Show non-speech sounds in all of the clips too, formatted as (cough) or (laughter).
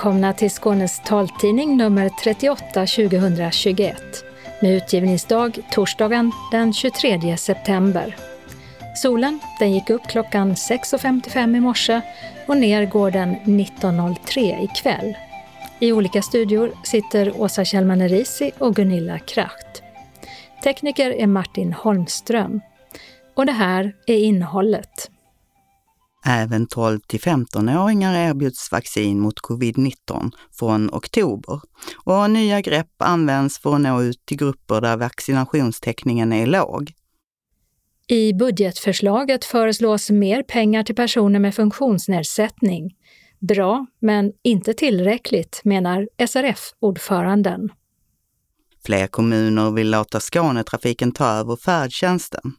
Välkomna till Skånes taltidning nummer 38 2021 med utgivningsdag torsdagen den 23 september. Solen den gick upp klockan 6.55 i morse och ner går den 19.03 ikväll. I olika studior sitter Åsa Kjellman Erisi och Gunilla Kracht. Tekniker är Martin Holmström. Och det här är innehållet. Även 12 till 15-åringar erbjuds vaccin mot covid-19 från oktober och nya grepp används för att nå ut till grupper där vaccinationstäckningen är låg. I budgetförslaget föreslås mer pengar till personer med funktionsnedsättning. Bra, men inte tillräckligt, menar SRF-ordföranden. Fler kommuner vill låta Skånetrafiken ta över färdtjänsten.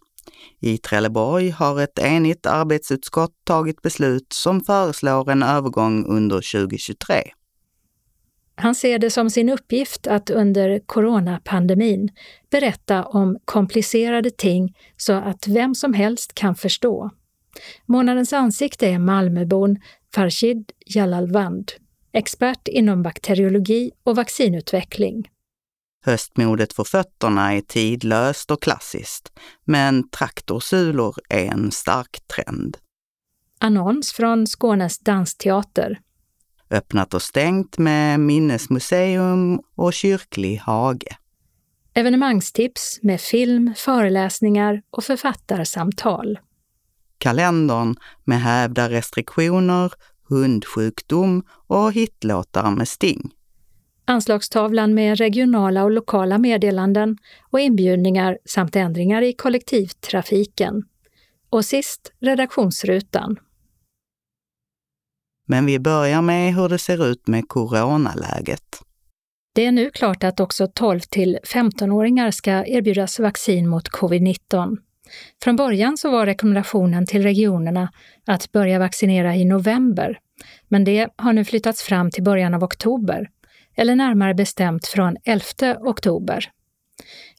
I Trelleborg har ett enigt arbetsutskott tagit beslut som föreslår en övergång under 2023. Han ser det som sin uppgift att under coronapandemin berätta om komplicerade ting så att vem som helst kan förstå. Månadens ansikte är Malmöbon Farshid Jalalvand, expert inom bakteriologi och vaccinutveckling. Höstmodet för fötterna är tidlöst och klassiskt, men traktorsulor är en stark trend. Annons från Skånes dansteater. Öppnat och stängt med minnesmuseum och kyrklig hage. Evenemangstips med film, föreläsningar och författarsamtal. Kalendern med hävda restriktioner, hundsjukdom och hitlåtar med sting anslagstavlan med regionala och lokala meddelanden och inbjudningar samt ändringar i kollektivtrafiken. Och sist redaktionsrutan. Men vi börjar med hur det ser ut med coronaläget. Det är nu klart att också 12 till 15-åringar ska erbjudas vaccin mot covid-19. Från början så var rekommendationen till regionerna att börja vaccinera i november, men det har nu flyttats fram till början av oktober eller närmare bestämt från 11 oktober.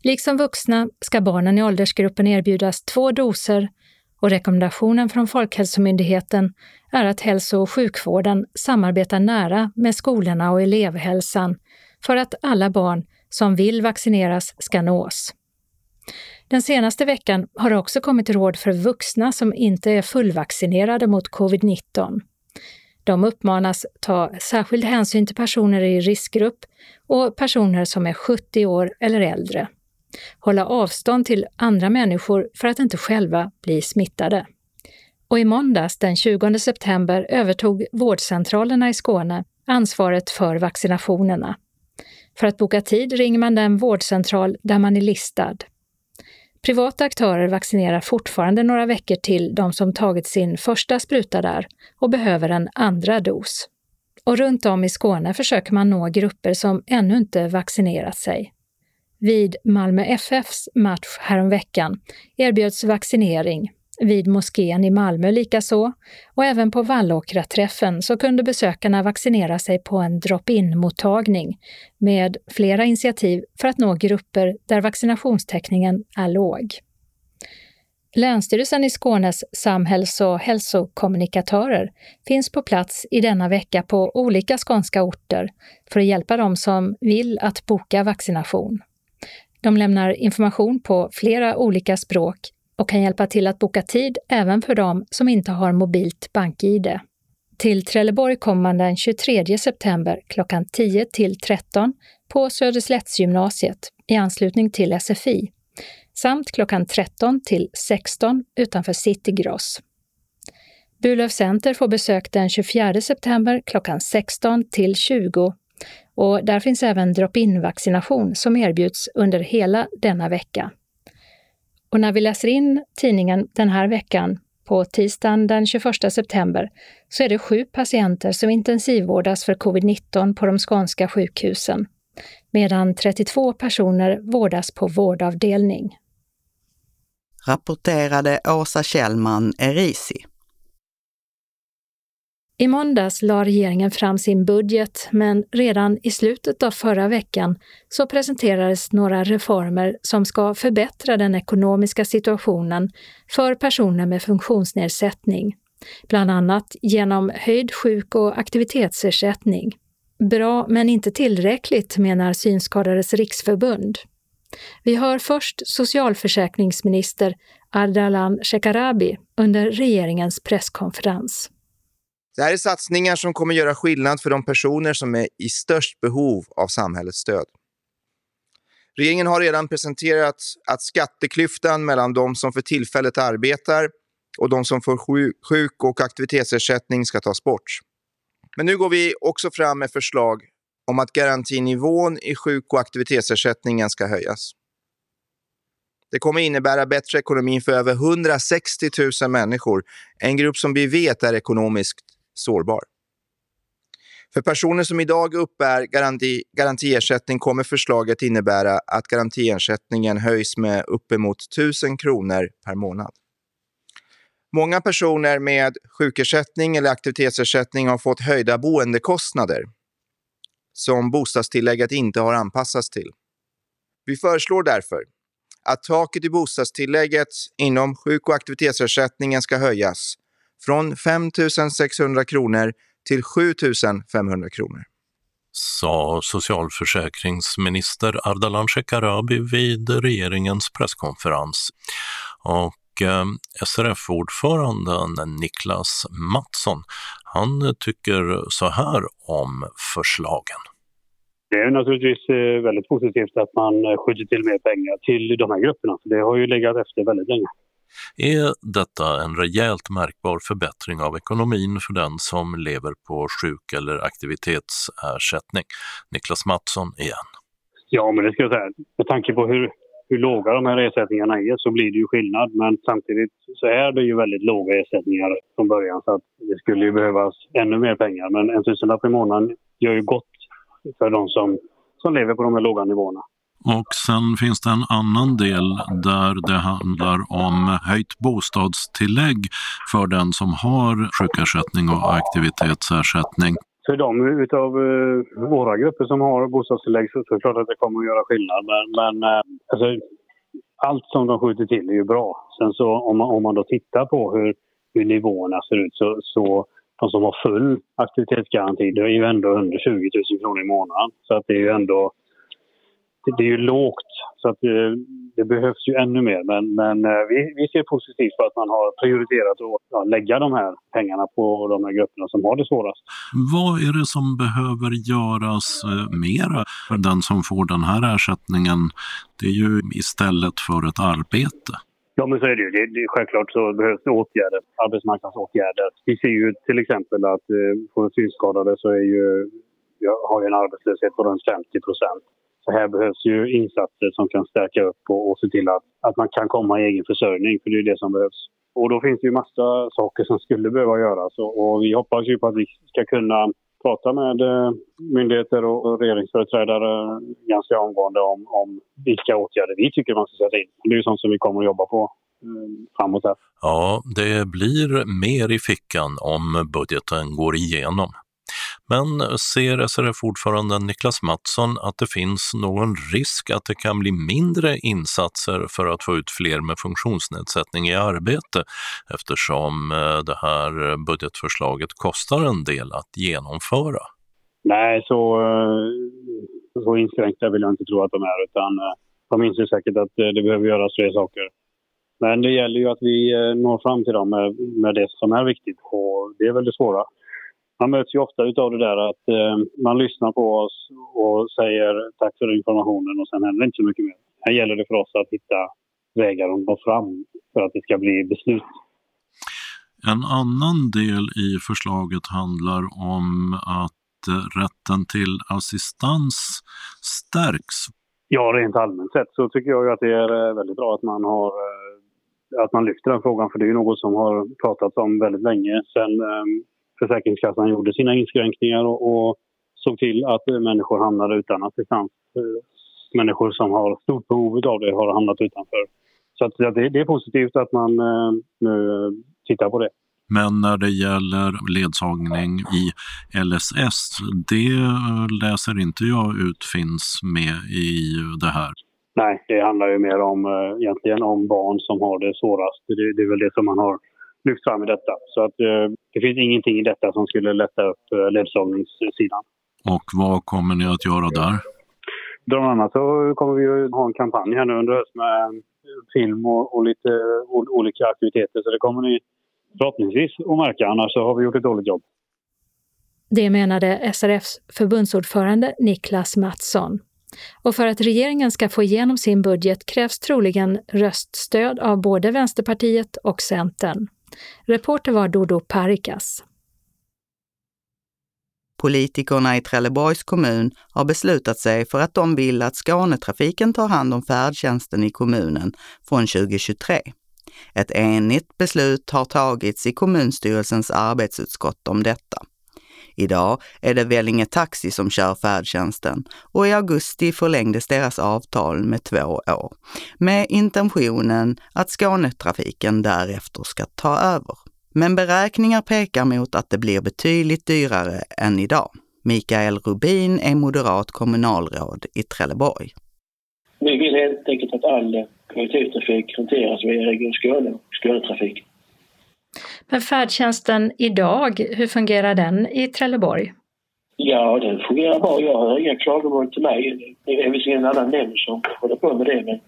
Liksom vuxna ska barnen i åldersgruppen erbjudas två doser och rekommendationen från Folkhälsomyndigheten är att hälso och sjukvården samarbetar nära med skolorna och elevhälsan för att alla barn som vill vaccineras ska nås. Den senaste veckan har det också kommit råd för vuxna som inte är fullvaccinerade mot covid-19. De uppmanas ta särskild hänsyn till personer i riskgrupp och personer som är 70 år eller äldre. Hålla avstånd till andra människor för att inte själva bli smittade. Och i måndags den 20 september övertog vårdcentralerna i Skåne ansvaret för vaccinationerna. För att boka tid ringer man den vårdcentral där man är listad. Privata aktörer vaccinerar fortfarande några veckor till de som tagit sin första spruta där och behöver en andra dos. Och runt om i Skåne försöker man nå grupper som ännu inte vaccinerat sig. Vid Malmö FFs match häromveckan erbjöds vaccinering vid moskén i Malmö likaså, och även på Vallåkra-träffen så kunde besökarna vaccinera sig på en drop-in-mottagning med flera initiativ för att nå grupper där vaccinationstäckningen är låg. Länsstyrelsen i Skånes samhälls och hälsokommunikatörer finns på plats i denna vecka på olika skånska orter för att hjälpa dem som vill att boka vaccination. De lämnar information på flera olika språk och kan hjälpa till att boka tid även för dem som inte har mobilt bank-id. Till Trelleborg kommer man den 23 september klockan 10 till 13 på Söderslättsgymnasiet i anslutning till SFI samt klockan 13 till 16 utanför Citygross. Burlöv Center får besök den 24 september klockan 16 till 20 och där finns även drop-in vaccination som erbjuds under hela denna vecka. Och när vi läser in tidningen den här veckan, på tisdagen den 21 september, så är det sju patienter som intensivvårdas för covid-19 på de skånska sjukhusen, medan 32 personer vårdas på vårdavdelning. Rapporterade Åsa Kjellman Erisi. I måndags la regeringen fram sin budget, men redan i slutet av förra veckan så presenterades några reformer som ska förbättra den ekonomiska situationen för personer med funktionsnedsättning. bland annat genom höjd sjuk och aktivitetsersättning. Bra, men inte tillräckligt, menar Synskadades riksförbund. Vi hör först socialförsäkringsminister Ardalan Shekarabi under regeringens presskonferens. Det här är satsningar som kommer göra skillnad för de personer som är i störst behov av samhällets stöd. Regeringen har redan presenterat att skatteklyftan mellan de som för tillfället arbetar och de som får sjuk och aktivitetsersättning ska tas bort. Men nu går vi också fram med förslag om att garantinivån i sjuk och aktivitetsersättningen ska höjas. Det kommer innebära bättre ekonomi för över 160 000 människor, en grupp som vi vet är ekonomiskt sårbar. För personer som idag uppbär garanti, garantiersättning kommer förslaget innebära att garantiersättningen höjs med uppemot 1000 kronor per månad. Många personer med sjukersättning eller aktivitetsersättning har fått höjda boendekostnader som bostadstillägget inte har anpassats till. Vi föreslår därför att taket i bostadstillägget inom sjuk och aktivitetsersättningen ska höjas från 5 600 kronor till 7 500 kronor. Sa socialförsäkringsminister Ardalan Shekarabi vid regeringens presskonferens. Och eh, SRF-ordföranden Niklas Mattsson, han tycker så här om förslagen. Det är naturligtvis eh, väldigt positivt att man skjuter till mer pengar till de här grupperna. det har ju legat efter väldigt länge. Är detta en rejält märkbar förbättring av ekonomin för den som lever på sjuk eller aktivitetsersättning? Niklas Mattsson igen. Ja, men det ska jag säga. Med tanke på hur, hur låga de här ersättningarna är så blir det ju skillnad. Men samtidigt så är det ju väldigt låga ersättningar från början så att det skulle ju behövas ännu mer pengar. Men en tusenlapp i månaden gör ju gott för de som, som lever på de här låga nivåerna. Och sen finns det en annan del där det handlar om höjt bostadstillägg för den som har sjukersättning och aktivitetsersättning. För de utav eh, våra grupper som har bostadstillägg så är det klart att det kommer att göra skillnad. Men, men eh, alltså, allt som de skjuter till är ju bra. Sen så om man, om man då tittar på hur, hur nivåerna ser ut så, så de som har full aktivitetsgaranti det är ju ändå under 20 000 kronor i månaden. Så att det är ju ändå det är ju lågt så att det, eh, det behövs ju ännu mer. Men, men eh, vi, vi ser positivt på att man har prioriterat att lägga de här pengarna på de här grupperna som har det svårast. Vad är det som behöver göras eh, mera för den som får den här ersättningen? Det är ju istället för ett arbete. Ja, men så är det ju. Det, det, självklart så behövs det åtgärder, arbetsmarknadsåtgärder. Vi ser ju till exempel att eh, för synskadade så är ju, jag har ju en arbetslöshet på runt 50 procent. Så här behövs ju insatser som kan stärka upp och, och se till att, att man kan komma i egen försörjning, för det är det som behövs. Och då finns det ju massa saker som skulle behöva göras och, och vi hoppas ju på att vi ska kunna prata med eh, myndigheter och regeringsföreträdare ganska omgående om, om vilka åtgärder vi tycker man ska sätta in. Det är ju sånt som vi kommer att jobba på eh, framåt här. Ja, det blir mer i fickan om budgeten går igenom. Men ser SRF-ordföranden Niklas Mattsson att det finns någon risk att det kan bli mindre insatser för att få ut fler med funktionsnedsättning i arbete eftersom eh, det här budgetförslaget kostar en del att genomföra? Nej, så, eh, så inskränkta vill jag inte tro att de är utan eh, de inser säkert att det behöver göras fler saker. Men det gäller ju att vi når fram till dem med, med det som är viktigt och det är väl det svåra man möts ju ofta av det där att eh, man lyssnar på oss och säger tack för informationen och sen händer inte så mycket mer. Här gäller det för oss att hitta vägar att nå fram för att det ska bli beslut. En annan del i förslaget handlar om att eh, rätten till assistans stärks. Ja, rent allmänt sett så tycker jag att det är eh, väldigt bra att man har att man lyfter den frågan för det är något som har pratats om väldigt länge. Sen Försäkringskassan gjorde sina inskränkningar och, och såg till att människor hamnade utan assistans. Människor som har stort behov av det har hamnat utanför. Så att, det, det, är positivt att man eh, nu tittar på det. Men när det gäller ledsagning i LSS, det läser inte jag ut finns med i det här. Nej, det handlar ju mer om eh, egentligen om barn som har det svårast. Det, det är väl det som man har lyft fram i detta. Så att eh, det finns ingenting i detta som skulle lätta upp eh, ledsagningssidan. Och vad kommer ni att göra där? Bland annat så kommer vi att ha en kampanj här nu under hösten med film och, och lite olika aktiviteter. Så det kommer ni förhoppningsvis att märka, annars så har vi gjort ett dåligt jobb. Det menade SRFs förbundsordförande Niklas Mattsson. Och för att regeringen ska få igenom sin budget krävs troligen röststöd av både Vänsterpartiet och Centern. Reporter var Dodo Parikas. Politikerna i Trelleborgs kommun har beslutat sig för att de vill att Skånetrafiken tar hand om färdtjänsten i kommunen från 2023. Ett enigt beslut har tagits i kommunstyrelsens arbetsutskott om detta. Idag är det Vellinge Taxi som kör färdtjänsten och i augusti förlängdes deras avtal med två år med intentionen att Skånetrafiken därefter ska ta över. Men beräkningar pekar mot att det blir betydligt dyrare än idag. Mikael Rubin är moderat kommunalråd i Trelleborg. Vi vill helt enkelt att all kollektivtrafik hanteras via Region Skåne och Skånetrafiken. Men färdtjänsten idag, hur fungerar den i Trelleborg? Ja, den fungerar bra. Jag har inga klagomål till mig. Det är visserligen ingen annan nämnd som håller på med det. Men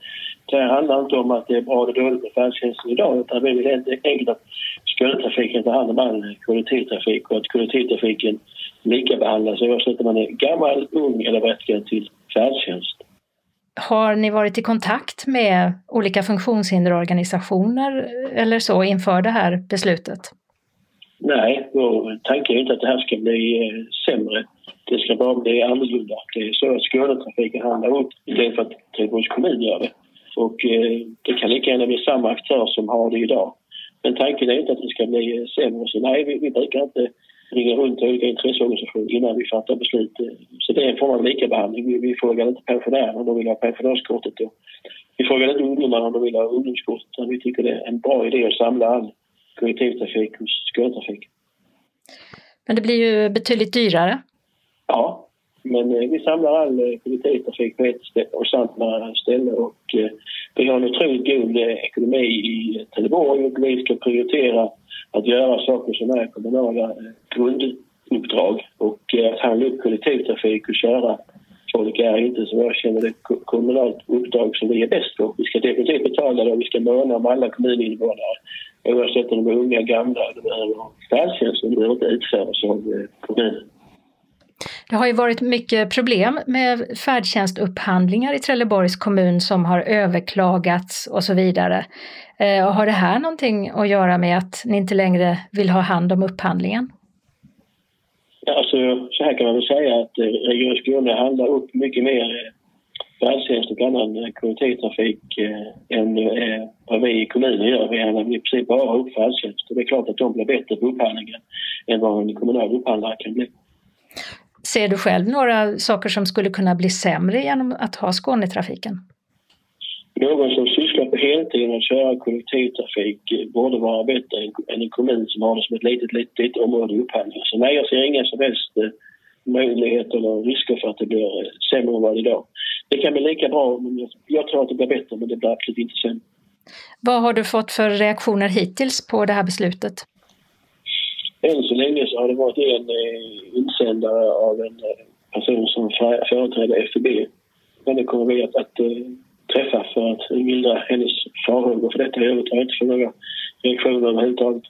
det här handlar inte om att det är bra eller dåligt med färdtjänsten idag utan vi vill helt enkelt att Skånetrafiken tar hand om all kollektivtrafik och att kollektivtrafiken lika behandlas oavsett om man är gammal, ung eller berättigad till färdtjänst. Har ni varit i kontakt med olika funktionshinderorganisationer eller så inför det här beslutet? Nej, vår tanke är inte att det här ska bli eh, sämre. Det ska bara bli annorlunda. Det är så att Skånetrafiken handlar upp det är för att Trelleborgs kommun gör det. Och eh, det kan lika gärna bli samma aktör som har det idag. Men tanken är inte att det ska bli eh, sämre. Så nej, vi, vi brukar inte ringa runt till olika intresseorganisationer innan vi fattar beslut. Så det är en form av likabehandling. Vi, vi frågar inte pensionärerna om de vill ha pensionärskortet. Och vi frågar inte ungdomarna om de vill ha ungdomskortet. Vi tycker det är en bra idé att samla all kollektivtrafik hos Skånetrafik. Men det blir ju betydligt dyrare. Ja, men eh, vi samlar all eh, kollektivtrafik på ett och samma ställe och eh, vi har en otroligt god ekonomi i Trelleborg och vi ska prioritera att göra saker som är kommunala grunduppdrag och eh, att handla upp kollektivtrafik och köra folk är inte som jag känner det kommunalt uppdrag som vi är bäst på. Vi ska definitivt betala det och vi ska måna om alla kommuninvånare oavsett om de är unga, gamla De behöver färdtjänst. De behöver inte utföras av eh, kommunen. Det har ju varit mycket problem med färdtjänstupphandlingar i Trelleborgs kommun som har överklagats och så vidare. Eh, har det här någonting att göra med att ni inte längre vill ha hand om upphandlingen? Ja, alltså, så här kan man väl säga att eh, Region Skåne handlar upp mycket mer eh, färdtjänst och annan eh, kollektivtrafik eh, än eh, vad vi i kommunen gör. Vi handlar i princip bara upp färdtjänst. Och det är klart att de blir bättre på upphandlingen än vad en kommunal upphandlare kan bli. Ser du själv några saker som skulle kunna bli sämre genom att ha Skånetrafiken? Någon som sysslar på heltid med att köra kollektivtrafik borde vara bättre än en kommun som har det som ett litet, litet, område i upphandlingen. Så nej, jag ser inga som helst eh, möjligheter eller risker för att det blir eh, sämre än vad det är idag. Det kan bli lika bra, men jag tror att det blir bättre, men det blir absolut inte sämre. Vad har du fått för reaktioner hittills på det här beslutet? Än så länge så har det varit en eh, insändare av en eh, person som företräder FUB. Men det kommer vi att, att eh, träffa för att mildra hennes farhågor för detta. Jag övrigt har inte för några reaktioner överhuvudtaget.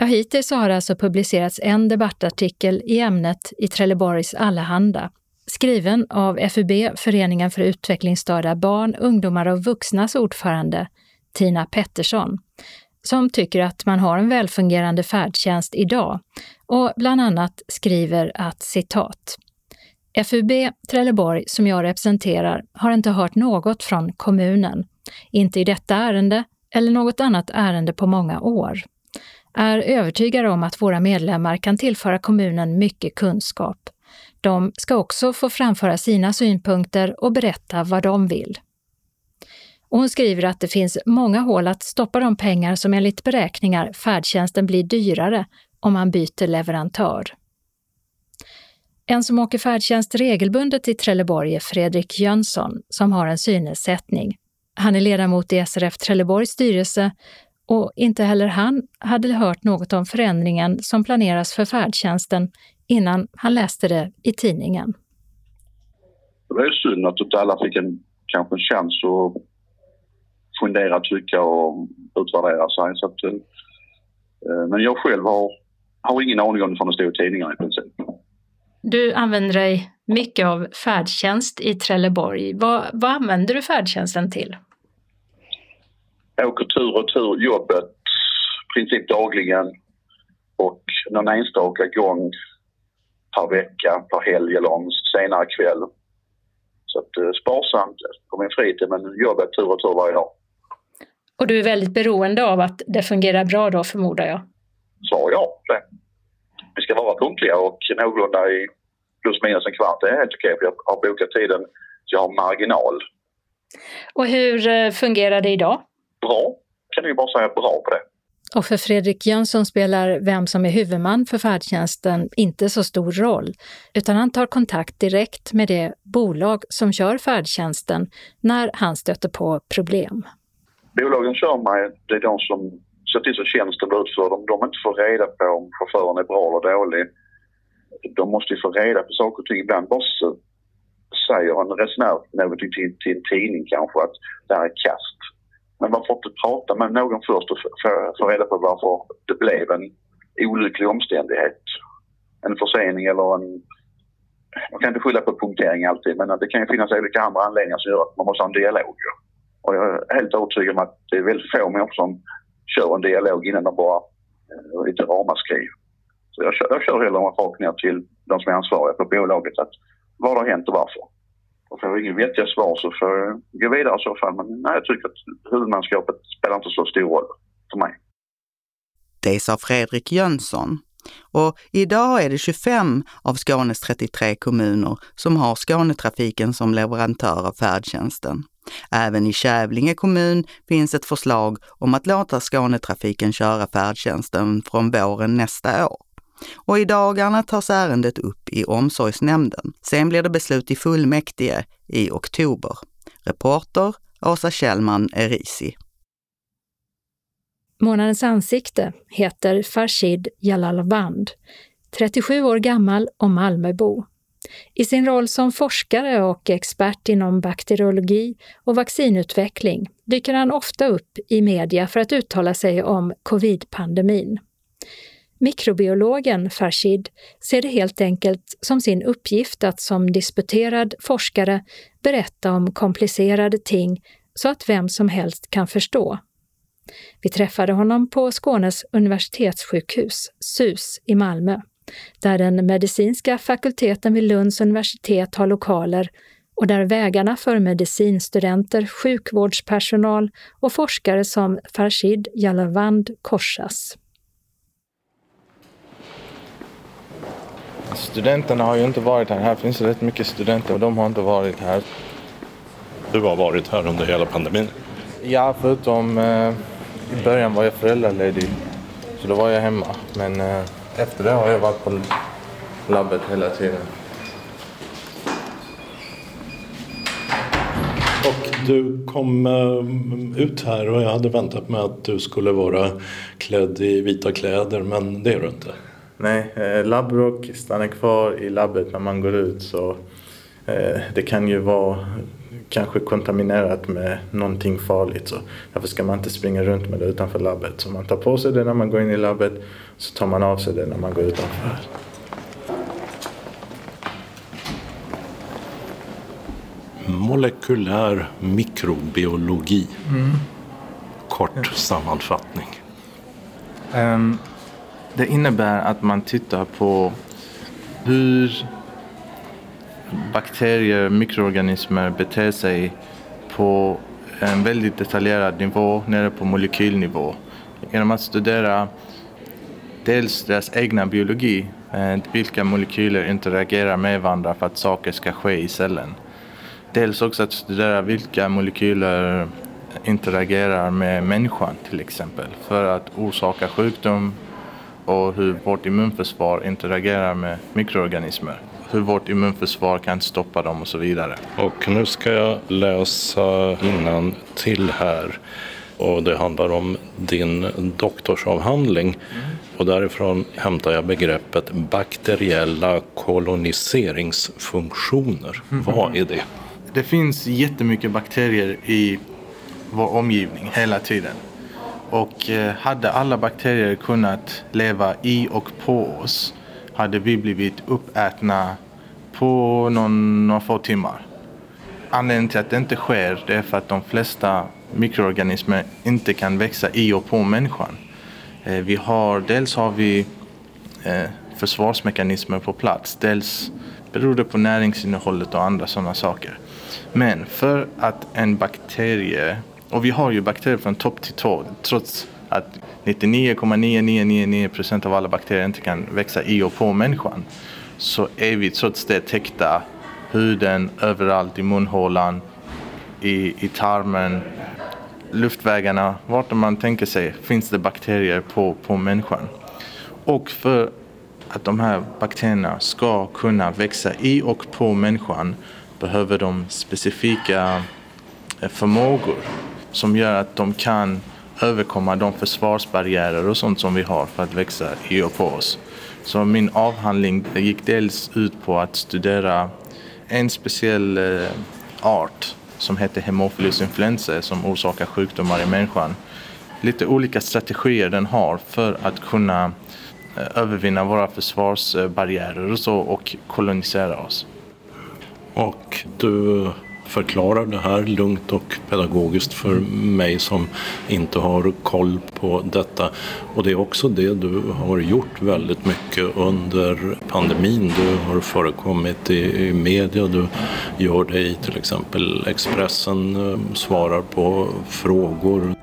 Ja, hittills har det alltså publicerats en debattartikel i ämnet i Trelleborgs Allehanda, skriven av FUB, Föreningen för utvecklingsstörda barn, ungdomar och vuxnas ordförande, Tina Pettersson, som tycker att man har en välfungerande färdtjänst idag och bland annat skriver att citat FUB Trelleborg, som jag representerar, har inte hört något från kommunen, inte i detta ärende eller något annat ärende på många år. Är övertygade om att våra medlemmar kan tillföra kommunen mycket kunskap. De ska också få framföra sina synpunkter och berätta vad de vill. Och hon skriver att det finns många hål att stoppa de pengar som enligt beräkningar färdtjänsten blir dyrare om man byter leverantör. En som åker färdtjänst regelbundet i Trelleborg är Fredrik Jönsson som har en synnedsättning. Han är ledamot i SRF Trelleborgs styrelse och inte heller han hade hört något om förändringen som planeras för färdtjänsten innan han läste det i tidningen. Det var ju synd att inte alla fick en, kanske en chans att fundera, tycka och utvärdera sig. Så att, eh, men jag själv har, har ingen aning om det förrän det stod i tidningarna i princip. Du använder dig mycket av färdtjänst i Trelleborg. Vad, vad använder du färdtjänsten till? Jag åker tur och tur jobbet i princip dagligen och någon enstaka gång per vecka, per helg eller en senare kväll. Så att, eh, sparsamt på min fritid men jobbet tur och tur varje dag. Och du är väldigt beroende av att det fungerar bra då förmodar jag? Svar ja. Det. Vi ska vara punktliga och någorlunda i plus minus en kvart. Det är helt okej. Jag har bokat tiden så jag har marginal. Och hur eh, fungerar det idag? Bra. Kan du bara säga bra på det. Och för Fredrik Jönsson spelar vem som är huvudman för färdtjänsten inte så stor roll, utan han tar kontakt direkt med det bolag som kör färdtjänsten när han stöter på problem. Bolagen kör mig, det är de som ser till så tjänsten blir utförd. Om de inte får reda på om chauffören är bra eller dålig, de måste ju få reda på saker och ting. Ibland bara säger en resenär någonting till, till en tidning kanske att det här är kast. Men varför inte prata med någon först och få reda på varför det blev en olycklig omständighet? En försening eller en... Man kan inte skylla på punktering alltid men det kan ju finnas olika andra anledningar som gör att man måste ha en dialog. Och jag är helt övertygad om att det är väldigt få människor som kör en dialog innan de bara eh, lite ramaskri. Så jag kör, jag kör hellre rakt ner till de som är ansvariga på bolaget att vad har hänt och varför? Och får jag inga vettiga svar så får jag gå vidare i så fall. Men nej, jag tycker att huvudmanskapet spelar inte så stor roll för mig. Det sa Fredrik Jönsson. Och idag är det 25 av Skånes 33 kommuner som har Skånetrafiken som leverantör av färdtjänsten. Även i Kävlinge kommun finns ett förslag om att låta Skånetrafiken köra färdtjänsten från våren nästa år. Och i dagarna tas ärendet upp i omsorgsnämnden. Sen blir det beslut i fullmäktige i oktober. Reporter Åsa Kjellman Erisi. Månadens ansikte heter Farshid Jalalaband, 37 år gammal och Malmöbo. I sin roll som forskare och expert inom bakteriologi och vaccinutveckling dyker han ofta upp i media för att uttala sig om covid-pandemin. Mikrobiologen Farshid ser det helt enkelt som sin uppgift att som disputerad forskare berätta om komplicerade ting så att vem som helst kan förstå. Vi träffade honom på Skånes universitetssjukhus, SUS, i Malmö, där den medicinska fakulteten vid Lunds universitet har lokaler och där vägarna för medicinstudenter, sjukvårdspersonal och forskare som Farshid Jalavand korsas. Studenterna har ju inte varit här. Här finns rätt mycket studenter och de har inte varit här. Du har varit här under hela pandemin? Ja, förutom eh, i början var jag föräldraledig. Så då var jag hemma. Men eh, efter det har jag varit på labbet hela tiden. Och du kom eh, ut här och jag hade väntat mig att du skulle vara klädd i vita kläder men det är du inte. Nej, eh, labbrock stannar kvar i labbet när man går ut så det kan ju vara kanske kontaminerat med någonting farligt. Så därför ska man inte springa runt med det utanför labbet. Så man tar på sig det när man går in i labbet så tar man av sig det när man går utanför. Molekylär mikrobiologi. Mm. Kort sammanfattning. Um, det innebär att man tittar på hur bakterier, mikroorganismer beter sig på en väldigt detaljerad nivå, nere på molekylnivå. Genom att studera dels deras egna biologi, eh, vilka molekyler interagerar med varandra för att saker ska ske i cellen. Dels också att studera vilka molekyler interagerar med människan till exempel för att orsaka sjukdom och hur vårt immunförsvar interagerar med mikroorganismer hur vårt immunförsvar kan stoppa dem och så vidare. Och nu ska jag läsa innan till här. och det handlar om din doktorsavhandling. Mm. Och därifrån hämtar jag begreppet bakteriella koloniseringsfunktioner. Mm. Vad är det? Det finns jättemycket bakterier i vår omgivning hela tiden. Och eh, hade alla bakterier kunnat leva i och på oss hade vi blivit uppätna på någon, några få timmar. Anledningen till att det inte sker det är för att de flesta mikroorganismer inte kan växa i och på människan. Eh, vi har, dels har vi eh, försvarsmekanismer på plats. Dels beror det på näringsinnehållet och andra sådana saker. Men för att en bakterie, och vi har ju bakterier från topp till tå trots att 99,9999 procent av alla bakterier inte kan växa i och på människan så är vi trots det täckta huden överallt i munhålan, i, i tarmen, luftvägarna, vart man tänker sig finns det bakterier på, på människan. Och för att de här bakterierna ska kunna växa i och på människan behöver de specifika eh, förmågor som gör att de kan överkomma de försvarsbarriärer och sånt som vi har för att växa i och på oss. Så min avhandling gick dels ut på att studera en speciell eh, art som heter Haemophilus influenzae som orsakar sjukdomar i människan. Lite olika strategier den har för att kunna eh, övervinna våra försvarsbarriärer och så och kolonisera oss. Och du förklarar det här lugnt och pedagogiskt för mig som inte har koll på detta. Och det är också det du har gjort väldigt mycket under pandemin. Du har förekommit i, media, du gör det i till exempel Expressen, eh, svarar på frågor.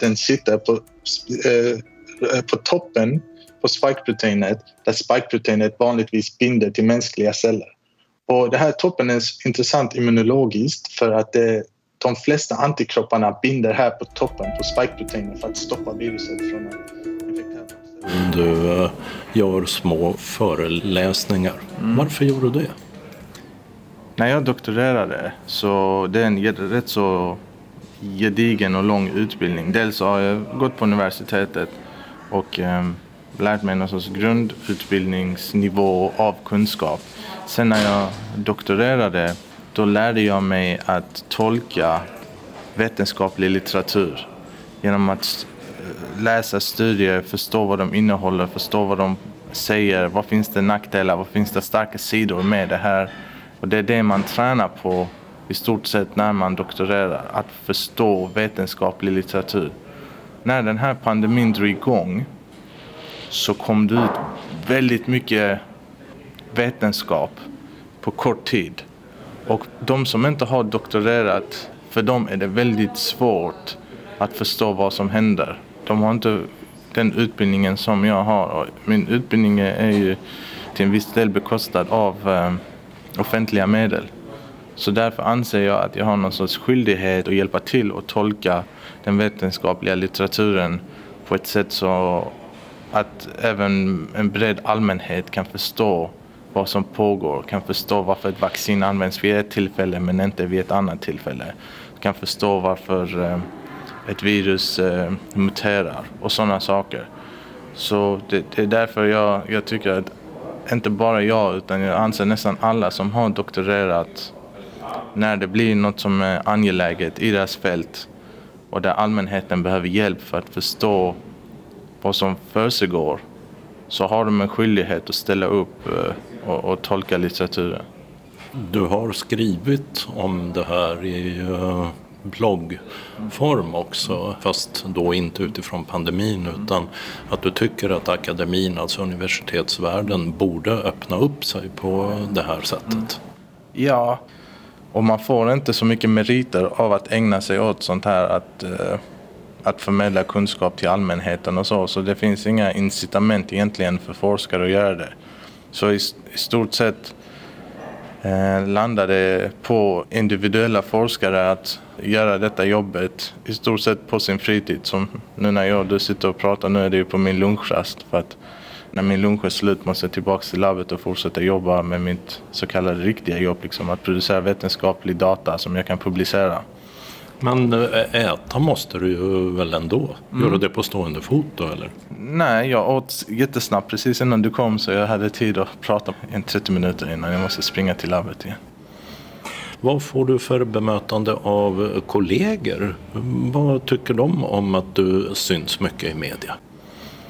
Den sitter på, eh, på toppen på spikeproteinet där spikeproteinet vanligtvis binder till mänskliga celler. Och det här toppen är intressant immunologiskt för att det, de flesta antikropparna binder här på toppen på spikeproteinet för att stoppa viruset från att infektera. Du uh, gör små föreläsningar. Mm. Varför gör du det? När jag doktorerade så det är en rätt så gedigen och lång utbildning. Dels har jag gått på universitetet och um, lärt mig någon sorts grundutbildningsnivå av kunskap. Sen när jag doktorerade då lärde jag mig att tolka vetenskaplig litteratur genom att eh, läsa studier, förstå vad de innehåller, förstå vad de säger, vad finns det nackdelar, vad finns det starka sidor med det här. Och det är det man tränar på i stort sett när man doktorerar, att förstå vetenskaplig litteratur. När den här pandemin drog igång så kom det ut väldigt mycket vetenskap på kort tid. Och de som inte har doktorerat, för dem är det väldigt svårt att förstå vad som händer. De har inte den utbildningen som jag har. Och min utbildning är ju till en viss del bekostad av eh, offentliga medel. Så därför anser jag att jag har någon sorts skyldighet att hjälpa till och tolka den vetenskapliga litteraturen på ett sätt så att även en bred allmänhet kan förstå vad som pågår, kan förstå varför ett vaccin används vid ett tillfälle men inte vid ett annat tillfälle. Kan förstå varför eh, ett virus eh, muterar och sådana saker. Så det, det, är därför jag, jag tycker att inte bara jag utan jag anser nästan alla som har doktorerat när det blir något som är angeläget i deras fält och där allmänheten behöver hjälp för att förstå vad som försiggår så har de en skyldighet att ställa upp eh, och, och tolka litteraturen. Du har skrivit om det här i uh, bloggform också, fast då inte utifrån pandemin utan att du tycker att akademin, alltså universitetsvärlden, borde öppna upp sig på det här sättet. Ja, och man får inte så mycket meriter av att ägna sig åt sånt här att uh, att förmedla kunskap till allmänheten och så. Så det finns inga incitament egentligen för forskare att göra det. Så i, i stort sett eh, landar det på individuella forskare att göra detta jobbet i stort sett på sin fritid. Som nu när jag och du sitter och pratar, nu är det ju på min lunchrast för att När min lunch är slut måste jag tillbaka till labbet och fortsätta jobba med mitt så kallade riktiga jobb. Liksom att producera vetenskaplig data som jag kan publicera. Men eh, äta måste du ju väl ändå? Mm. Gör du det på stående fot då eller? Nej, jag åt jättesnabbt precis innan du kom så jag hade tid att prata i 30 minuter innan jag måste springa till labbet igen. Vad får du för bemötande av kollegor? Vad tycker de om att du syns mycket i media?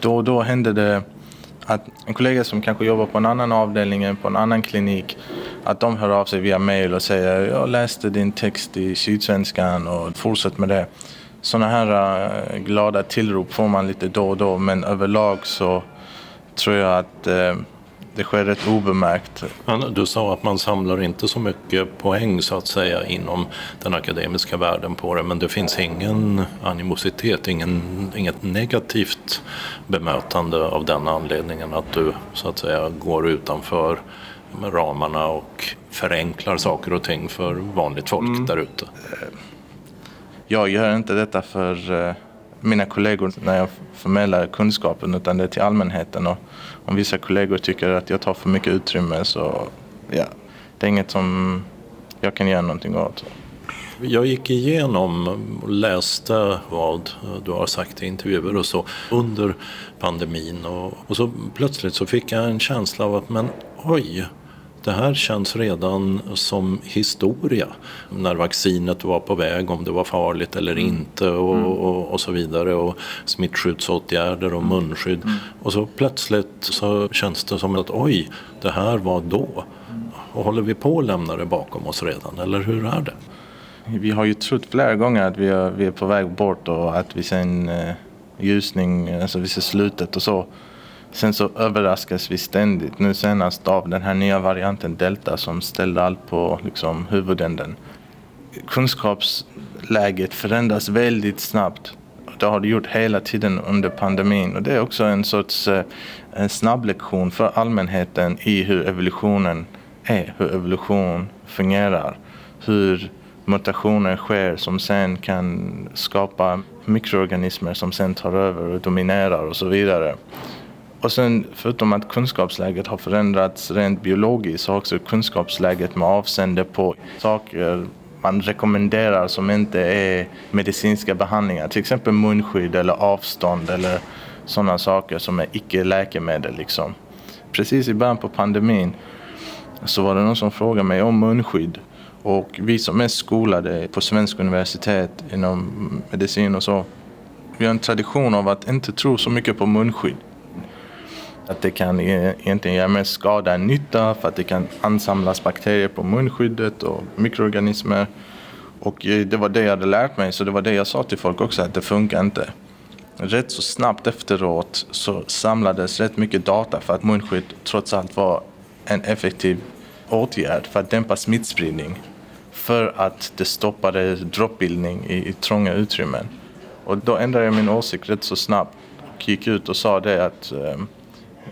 Då och då händer det att en kollega som kanske jobbar på en annan avdelning på en annan klinik att de hör av sig via mail och säger jag läste din text i Sydsvenskan och fortsätt med det. Sådana här eh, glada tillrop får man lite då och då men överlag så tror jag att eh, det sker rätt obemärkt. Du sa att man samlar inte så mycket poäng så att säga inom den akademiska världen på det men det finns ingen animositet, ingen, inget negativt bemötande av den anledningen att du så att säga går utanför ramarna och förenklar saker och ting för vanligt folk mm. där ute. Jag gör inte detta för eh, mina kollegor när jag förmedlar kunskapen utan det är till allmänheten. Och om vissa kollegor tycker att jag tar för mycket utrymme så ja, det är inget som jag kan göra någonting åt. Jag gick igenom och läste vad du har sagt i intervjuer och så under pandemin och, och så plötsligt så fick jag en känsla av att men oj, det här känns redan som historia. När vaccinet var på väg, om det var farligt eller mm. inte och, mm. och, och, så vidare. Och smittskyddsåtgärder och munskydd. Mm. Och så plötsligt så känns det som att oj, det här var då. Och håller vi på att lämna det bakom oss redan, eller hur är det? Vi har ju trott flera gånger att vi är, vi är på väg bort och att vi ser en eh, ljusning, alltså vi ser slutet och så. Sen så överraskas vi ständigt. Nu senast av den här nya varianten delta som ställde allt på liksom, huvudänden. Kunskapsläget förändras väldigt snabbt. Det har det gjort hela tiden under pandemin och det är också en sorts eh, en snabblektion för allmänheten i hur evolutionen är, hur evolution fungerar. Hur mutationer sker som sen kan skapa mikroorganismer som sen tar över och dominerar och så vidare. Och sen förutom att kunskapsläget har förändrats rent biologiskt så har också kunskapsläget med avseende på saker man rekommenderar som inte är medicinska behandlingar. Till exempel munskydd eller avstånd eller sådana saker som är icke-läkemedel. Liksom. Precis i början på pandemin så var det någon som frågade mig om munskydd. Och vi som är skolade på svensk universitet inom medicin och så, vi har en tradition av att inte tro så mycket på munskydd. Att det kan e- egentligen göra mer skada än nytta för att det kan ansamlas bakterier på munskyddet och mikroorganismer. Och eh, det var det jag hade lärt mig så det var det jag sa till folk också att det funkar inte. Rätt så snabbt efteråt så samlades rätt mycket data för att munskydd trots allt var en effektiv åtgärd för att dämpa smittspridning. För att det stoppade droppbildning i, i trånga utrymmen. Och då ändrade jag min åsikt rätt så snabbt och gick ut och sa det att eh,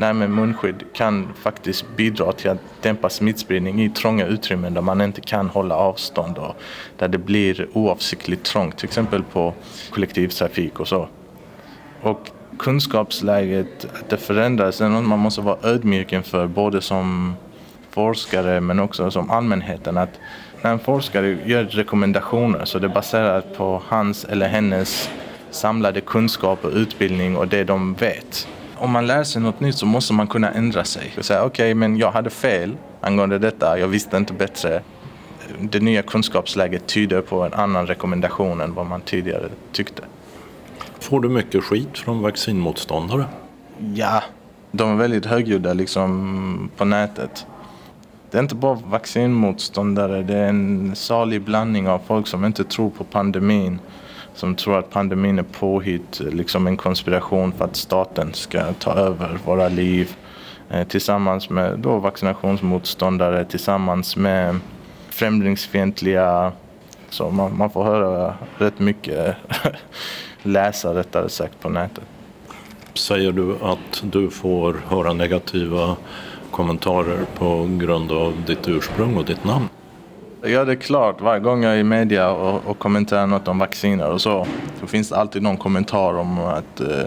Nej, men munskydd kan faktiskt bidra till att dämpa smittspridning i trånga utrymmen där man inte kan hålla avstånd och där det blir oavsiktligt trångt, till exempel på kollektivtrafik och så. Och kunskapsläget, att det förändras, är något man måste vara ödmjuk inför både som forskare men också som allmänheten. Att när en forskare gör rekommendationer så det är baserat på hans eller hennes samlade kunskap och utbildning och det de vet om man lär sig något nytt så måste man kunna ändra sig och säga okej, okay, men jag hade fel angående detta, jag visste inte bättre. Det nya kunskapsläget tyder på en annan rekommendation än vad man tidigare tyckte. Får du mycket skit från vaccinmotståndare? Ja, de är väldigt högljudda liksom på nätet. Det är inte bara vaccinmotståndare, det är en salig blandning av folk som inte tror på pandemin som tror att pandemin är påhitt, eh, liksom en konspiration för att staten ska ta över våra liv. Eh, tillsammans med då vaccinationsmotståndare, tillsammans med främlingsfientliga. Så man, man får höra rätt mycket, (laughs) läsa rättare sagt på nätet. Säger du att du får höra negativa kommentarer på grund av ditt ursprung och ditt namn? Ja, det är klart varje gång jag är i media och, och kommenterar något om vacciner och så. Så finns det alltid någon kommentar om att eh,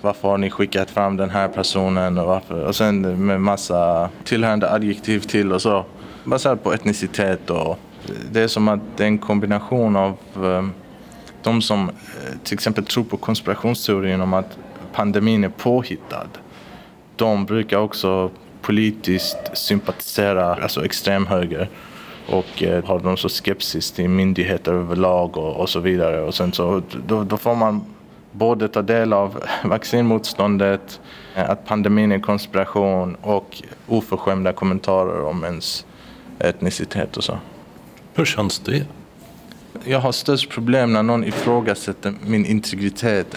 Varför har ni skickat fram den här personen och varför? Och sen med massa tillhörande adjektiv till och så. Baserat på etnicitet och eh, det är som att det är en kombination av eh, de som eh, till exempel tror på konspirationsteorin om att pandemin är påhittad. De brukar också politiskt sympatisera, alltså extremhöger och eh, har de så skepsis till myndigheter överlag och, och så vidare. Och sen så, då, då får man både ta del av (laughs) vaccinmotståndet, eh, att pandemin är konspiration och oförskämda kommentarer om ens etnicitet och så. Hur känns det? Jag har störst problem när någon ifrågasätter min integritet.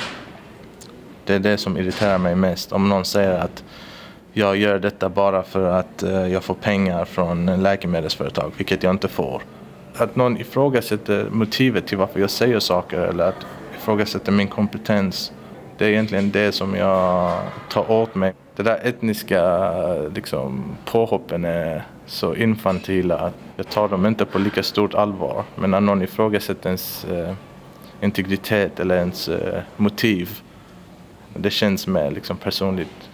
Det är det som irriterar mig mest. Om någon säger att jag gör detta bara för att eh, jag får pengar från läkemedelsföretag, vilket jag inte får. Att någon ifrågasätter motivet till varför jag säger saker eller att ifrågasätter min kompetens. Det är egentligen det som jag tar åt mig. Det där etniska liksom, påhoppen är så infantila att jag tar dem inte på lika stort allvar. Men när någon ifrågasätter ens eh, integritet eller ens eh, motiv, det känns mer liksom, personligt.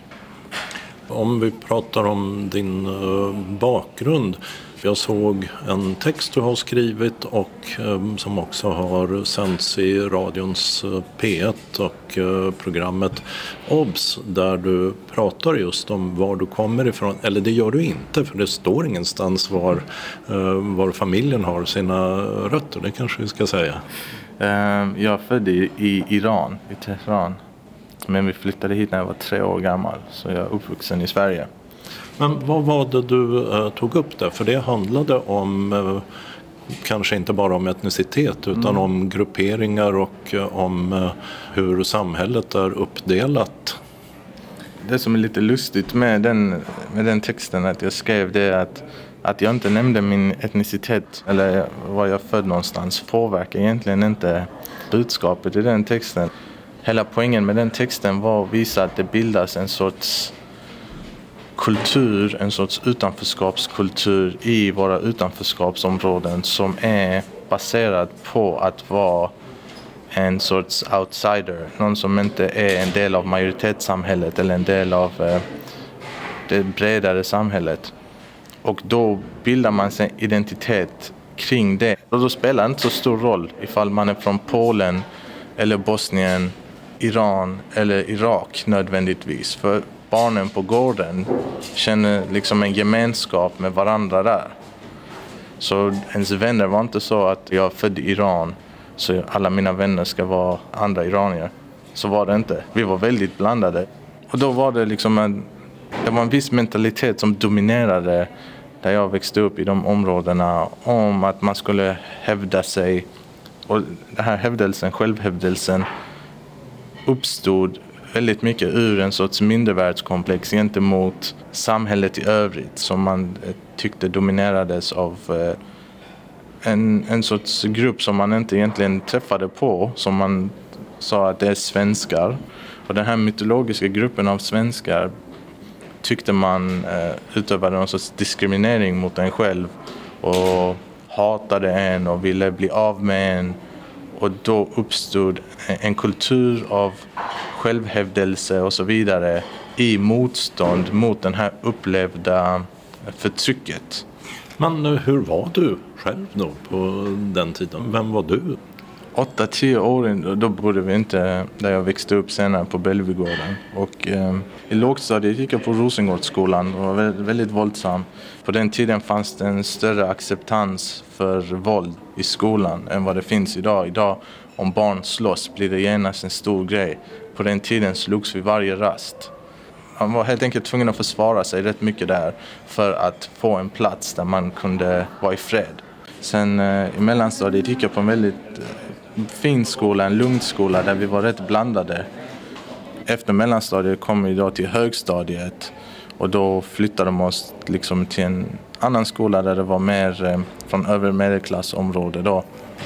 Om vi pratar om din eh, bakgrund. Jag såg en text du har skrivit och eh, som också har sänts i radions eh, P1 och programmet OBS där du pratar just om var du kommer ifrån. Eller det gör du inte för det står ingenstans var, var familjen har sina rötter. Det kanske vi ska säga. Jag är född i, i Iran, i Teheran. Men vi flyttade hit när jag var tre år gammal, så jag är uppvuxen i Sverige. Men vad var det du uh, tog upp där? För det handlade om uh, kanske inte bara om etnicitet utan mm. om grupperingar och uh, om hur samhället är uppdelat. Det som är lite lustigt med den, med den texten att jag skrev det är att, att jag inte nämnde min etnicitet eller var jag född någonstans påverkar egentligen inte budskapet i den texten. Hela poängen med den texten var att visa att det bildas en sorts kultur, en sorts utanförskapskultur i våra utanförskapsområden som är baserad på att vara en sorts outsider, någon som inte är en del av majoritetssamhället eller en del av eh, det bredare samhället. Och då bildar man sig identitet kring det. Och då spelar det inte så stor roll ifall man är från Polen eller Bosnien Iran eller Irak nödvändigtvis. För barnen på gården känner liksom en gemenskap med varandra där. Så ens vänner var inte så att jag är född i Iran så alla mina vänner ska vara andra iranier. Så var det inte. Vi var väldigt blandade. Och då var det liksom en, det var en viss mentalitet som dominerade där jag växte upp i de områdena om att man skulle hävda sig. Och den här hävdelsen, självhävdelsen uppstod väldigt mycket ur en sorts mindervärldskomplex gentemot samhället i övrigt som man eh, tyckte dominerades av eh, en, en sorts grupp som man inte egentligen träffade på, som man sa att det är svenskar. Och den här mytologiska gruppen av svenskar tyckte man eh, utövade någon sorts diskriminering mot en själv och hatade en och ville bli av med en och då uppstod en kultur av självhävdelse och så vidare i motstånd mot det här upplevda förtrycket. Men hur var du själv då på den tiden? Vem var du? 8-10 år, då bodde vi inte där jag växte upp senare på Bellevuegården. Och eh, i lågstadiet gick jag på Rosengårdsskolan och var väldigt, väldigt våldsam. På den tiden fanns det en större acceptans för våld i skolan än vad det finns idag. Idag om barn slåss blir det genast en stor grej. På den tiden slogs vi varje rast. Man var helt enkelt tvungen att försvara sig rätt mycket där för att få en plats där man kunde vara i fred. Sen eh, i mellanstadiet gick jag på en väldigt eh, fin skola, en lugn skola där vi var rätt blandade. Efter mellanstadiet kom vi då till högstadiet och då flyttade de oss liksom till en annan skola där det var mer eh, från övre medelklassområde då.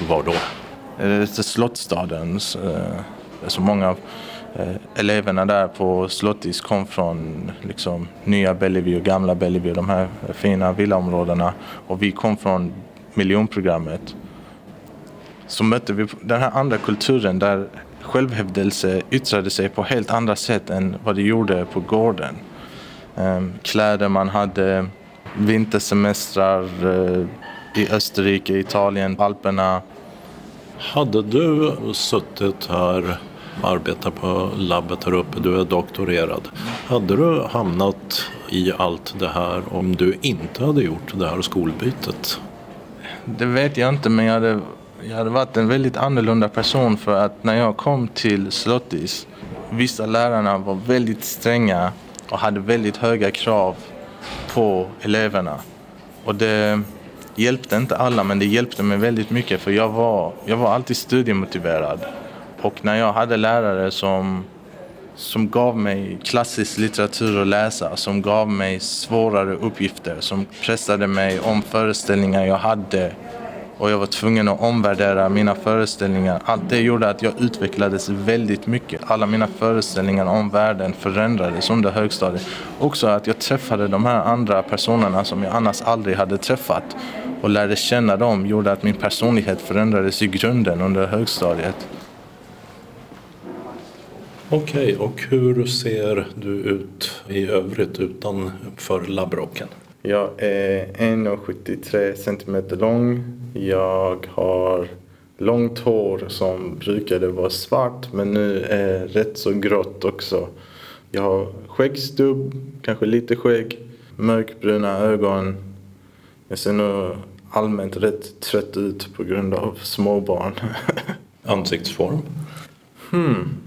Var då? Eh, Slottstaden. Eh, så många av eleverna där på Slottis kom från liksom, nya Bellevue och gamla Bellevue, de här fina villaområdena. Och vi kom från miljonprogrammet. Så mötte vi den här andra kulturen där självhävdelse yttrade sig på helt andra sätt än vad det gjorde på gården. Um, kläder man hade, vintersemestrar uh, i Österrike, Italien, Alperna. Hade du suttit här arbetat på labbet här uppe, du är doktorerad. Hade du hamnat i allt det här om du inte hade gjort det här skolbytet? Det vet jag inte, men jag hade, jag hade varit en väldigt annorlunda person för att när jag kom till Slottis, vissa lärarna var väldigt stränga och hade väldigt höga krav på eleverna. Och det hjälpte inte alla, men det hjälpte mig väldigt mycket för jag var, jag var alltid studiemotiverad. Och när jag hade lärare som, som gav mig klassisk litteratur att läsa, som gav mig svårare uppgifter, som pressade mig om föreställningar jag hade och jag var tvungen att omvärdera mina föreställningar. Allt det gjorde att jag utvecklades väldigt mycket. Alla mina föreställningar om världen förändrades under högstadiet. Också att jag träffade de här andra personerna som jag annars aldrig hade träffat och lärde känna dem gjorde att min personlighet förändrades i grunden under högstadiet. Okej, och hur ser du ut i övrigt utanför labbrocken? Jag är 1,73 cm lång. Jag har långt hår som brukade vara svart men nu är rätt så grått också. Jag har skäggstubb, kanske lite skägg, mörkbruna ögon. Jag ser nog allmänt rätt trött ut på grund av småbarn. (laughs) Ansiktsform? Hmm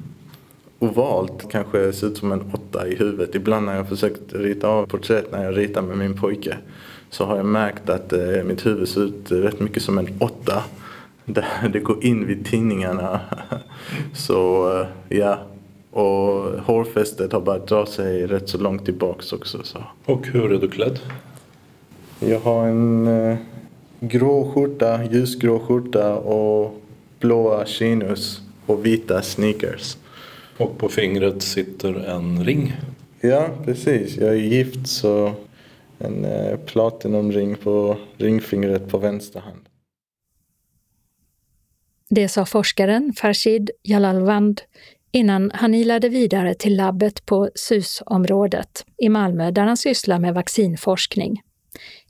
ovalt, kanske ser ut som en åtta i huvudet. Ibland när jag försökt rita av porträtt när jag ritar med min pojke så har jag märkt att eh, mitt huvud ser ut rätt mycket som en åtta. Där (laughs) det går in vid tinningarna. (laughs) så eh, ja, och hårfästet har börjat dra sig rätt så långt tillbaks också. Så. Och hur är du klädd? Jag har en eh, grå skjorta, ljusgrå skjorta och blåa chinos och vita sneakers. Och på fingret sitter en ring. Ja, precis. Jag är gift så en eh, platinumring på ringfingret på vänster hand. Det sa forskaren Farshid Jalalvand innan han ilade vidare till labbet på SUS-området i Malmö där han sysslar med vaccinforskning.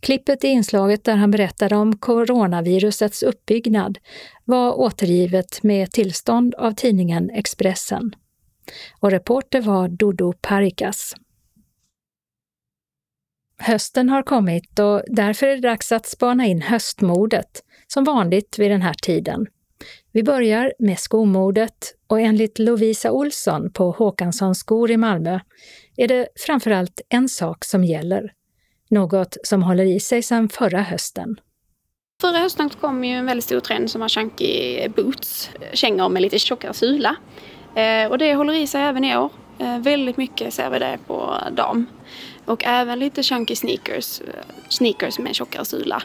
Klippet i inslaget där han berättade om coronavirusets uppbyggnad var återgivet med tillstånd av tidningen Expressen och reporter var Dodo Parikas. Hösten har kommit och därför är det dags att spana in höstmodet, som vanligt vid den här tiden. Vi börjar med skomodet och enligt Lovisa Olsson på Håkanssons skor i Malmö är det framförallt en sak som gäller. Något som håller i sig sedan förra hösten. Förra hösten kom ju en väldigt stor trend som var chunky boots, kängor med lite tjockare sula. Eh, och det håller i sig även i år. Eh, väldigt mycket ser vi det på dam. Och även lite chunky sneakers, eh, sneakers med tjockare sula.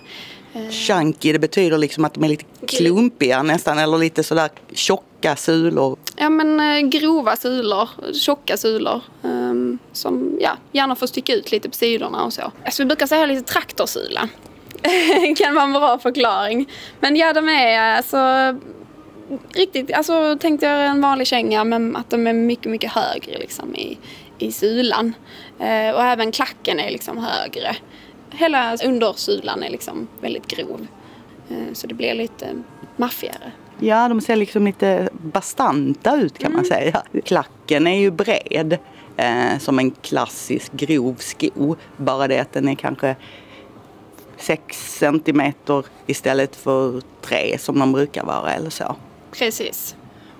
Chunky, det betyder liksom att de är lite klumpiga nästan eller lite sådär tjocka sulor. Ja men grova sulor, tjocka sulor. Um, som ja, gärna får sticka ut lite på sidorna och så. Alltså vi brukar säga lite traktorsula. (laughs) kan vara en bra förklaring. Men ja, de är alltså riktigt, alltså tänkte jag en vanlig känga men att de är mycket, mycket högre liksom i, i sulan. Eh, och även klacken är liksom högre. Hela undersulan är liksom väldigt grov. Eh, så det blir lite maffigare. Ja, de ser liksom lite bastanta ut kan mm. man säga. Klacken är ju bred eh, som en klassisk grov sko. Bara det att den är kanske 6 centimeter istället för 3 som de brukar vara eller så. Precis.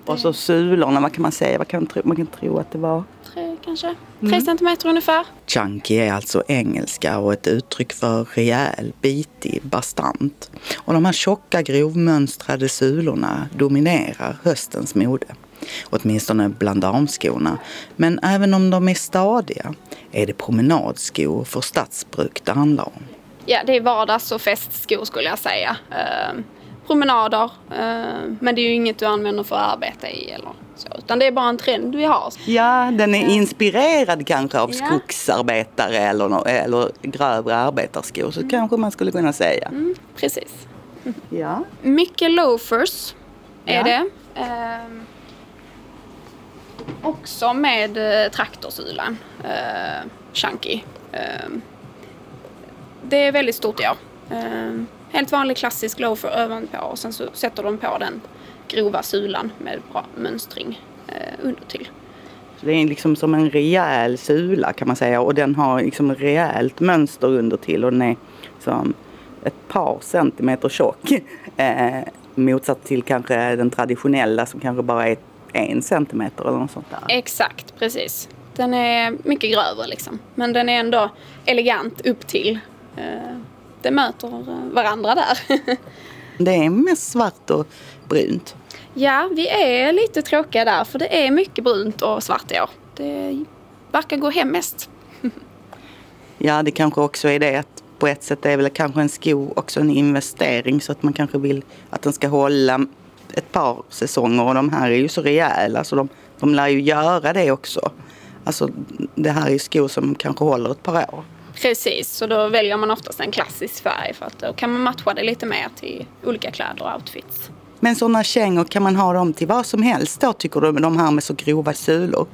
Och så sulorna, vad kan man säga? Vad kan man, tro, man kan tro att det var? Tre kanske. Tre mm. centimeter ungefär. Chunky är alltså engelska och ett uttryck för rejäl, bitig, bastant. Och de här tjocka grovmönstrade sulorna dominerar höstens mode. Åtminstone bland damskorna. Men även om de är stadiga är det promenadskor för stadsbruk det handlar om. Ja, det är vardags och festskor skulle jag säga. Uh promenader. Eh, men det är ju inget du använder för att arbeta i eller så. Utan det är bara en trend vi har. Ja, den är inspirerad kanske av ja. skogsarbetare eller, eller grövre arbetarskor. Så mm. kanske man skulle kunna säga. Mm, precis. Ja. Mycket loafers är ja. det. Ehm, också med eh, traktorsulan, eh, chunky. Eh, det är väldigt stort i år. Helt vanlig klassisk loafer ovanpå och sen så sätter de på den grova sulan med bra mönstring eh, under till. Så det är liksom som en rejäl sula kan man säga och den har liksom rejält mönster under till och den är som ett par centimeter tjock. (laughs) Eh, motsatt till kanske den traditionella som kanske bara är en centimeter eller något sånt där. Exakt, precis. Den är mycket grövre liksom. Men den är ändå elegant upp till. Eh, det möter eh, varandra där. (laughs) det är mest svart och brunt. Ja, vi är lite tråkiga där för det är mycket brunt och svart i år. Det verkar gå hem mest. (laughs) ja, det kanske också är det att på ett sätt är väl kanske en sko också en investering så att man kanske vill att den ska hålla ett par säsonger och de här är ju så rejäla så de, de lär ju göra det också. Alltså det här är ju skor som kanske håller ett par år. Precis, så då väljer man oftast en klassisk färg för att då kan man matcha det lite mer till olika kläder och outfits. Men sådana kängor, kan man ha dem till vad som helst då tycker du, med de här med så grova sulor?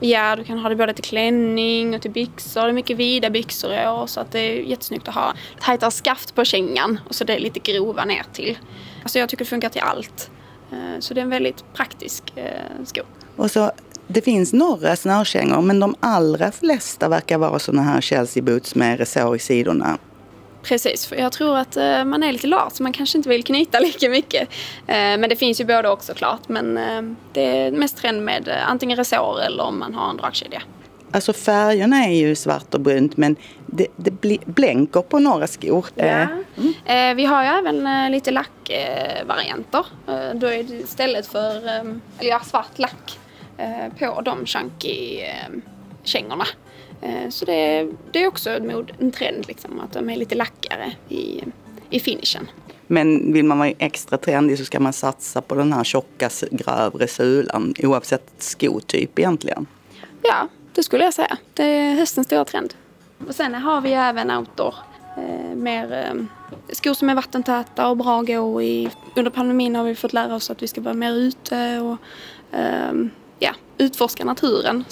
Ja, du kan ha det både till klänning och till byxor. Det är mycket vida byxor i år så att det är jättesnyggt att ha tajtare skaft på kängan och så det är lite grova ner till. Alltså jag tycker det funkar till allt. Eh, så det är en väldigt praktisk eh, sko. Och så, det finns några snörkängor men de allra flesta verkar vara sådana här Chelsea boots med resår i sidorna. Precis, för jag tror att eh, man är lite lat så man kanske inte vill knyta (laughs) lika mycket. Men det finns ju både också klart. Men det är mest trend med antingen resår eller om man har en dragkedja. Alltså färgerna är ju svart och brunt men det, det blänker på några skor. Ja. Eh, mm. vi har ju även lite lackvarianter. då är det istället för eller ja, svart lack på de chunky kängorna. Så det, det är också en trend liksom, att de är lite lackare i, i finishen. Men vill man vara extra trendig så ska man satsa på den här tjocka grövre sulan oavsett skotyp egentligen. Ja, det skulle jag säga. Det är höstens stora trend. Och sen har vi även outdoor. Eh, mer eh, skor som är vattentäta och bra att gå i. Under pandemin har vi fått lära oss att vi ska vara mer ute och eh, utforska naturen.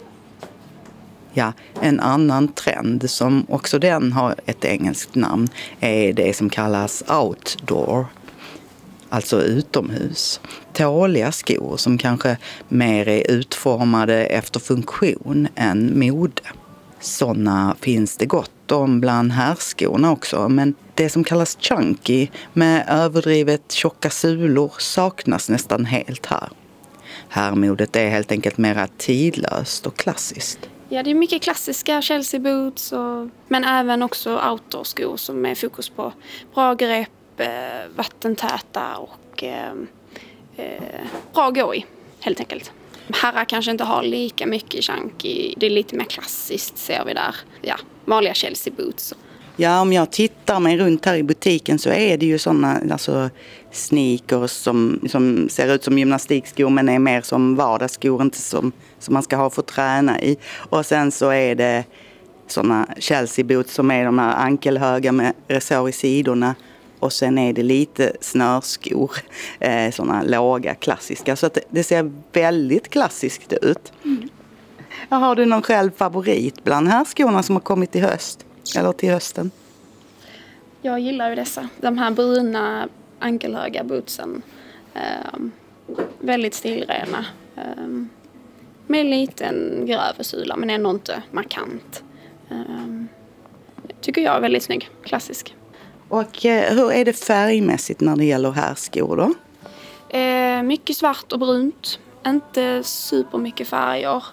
Ja, en annan trend som också den har ett engelskt namn är det som kallas outdoor alltså utomhus. Tåliga skor som kanske mer är utformade efter funktion än mode. Sådana finns det gott om bland herrskorna också, men det som kallas chunky med överdrivet tjocka sulor saknas nästan helt här. Herrmodet är helt enkelt mera tidlöst och klassiskt. Ja, det är mycket klassiska Chelsea boots och, men även också outdoor-skor som är fokus på bra grepp, eh, vattentäta och eh, eh, bra att gå i helt enkelt. Herrar kanske inte har lika mycket chunky, det är lite mer klassiskt ser vi där. Ja, vanliga Chelsea boots. Ja, om jag tittar mig runt här i butiken så är det ju sådana alltså, sneakers som, som ser ut som gymnastikskor men är mer som vardagsskor, inte som, som man ska ha för att träna i. Och sen så är det sådana Chelsea boots som är de här ankelhöga med resår i sidorna. Och sen är det lite snörskor, (laughs) eh, sådana låga klassiska. Så att det ser väldigt klassiskt ut. Mm. Har du någon själv favorit bland här skorna som har kommit i höst? Eller till hösten? Jag gillar ju dessa. De här bruna ankelhöga bootsen. Um, väldigt stilrena. Um, med en liten grövre sula men ändå inte markant. Um, tycker jag är väldigt snygg. Klassisk. Och eh, hur är det färgmässigt när det gäller herrskor då? Eh, mycket svart och brunt. Inte supermycket färger.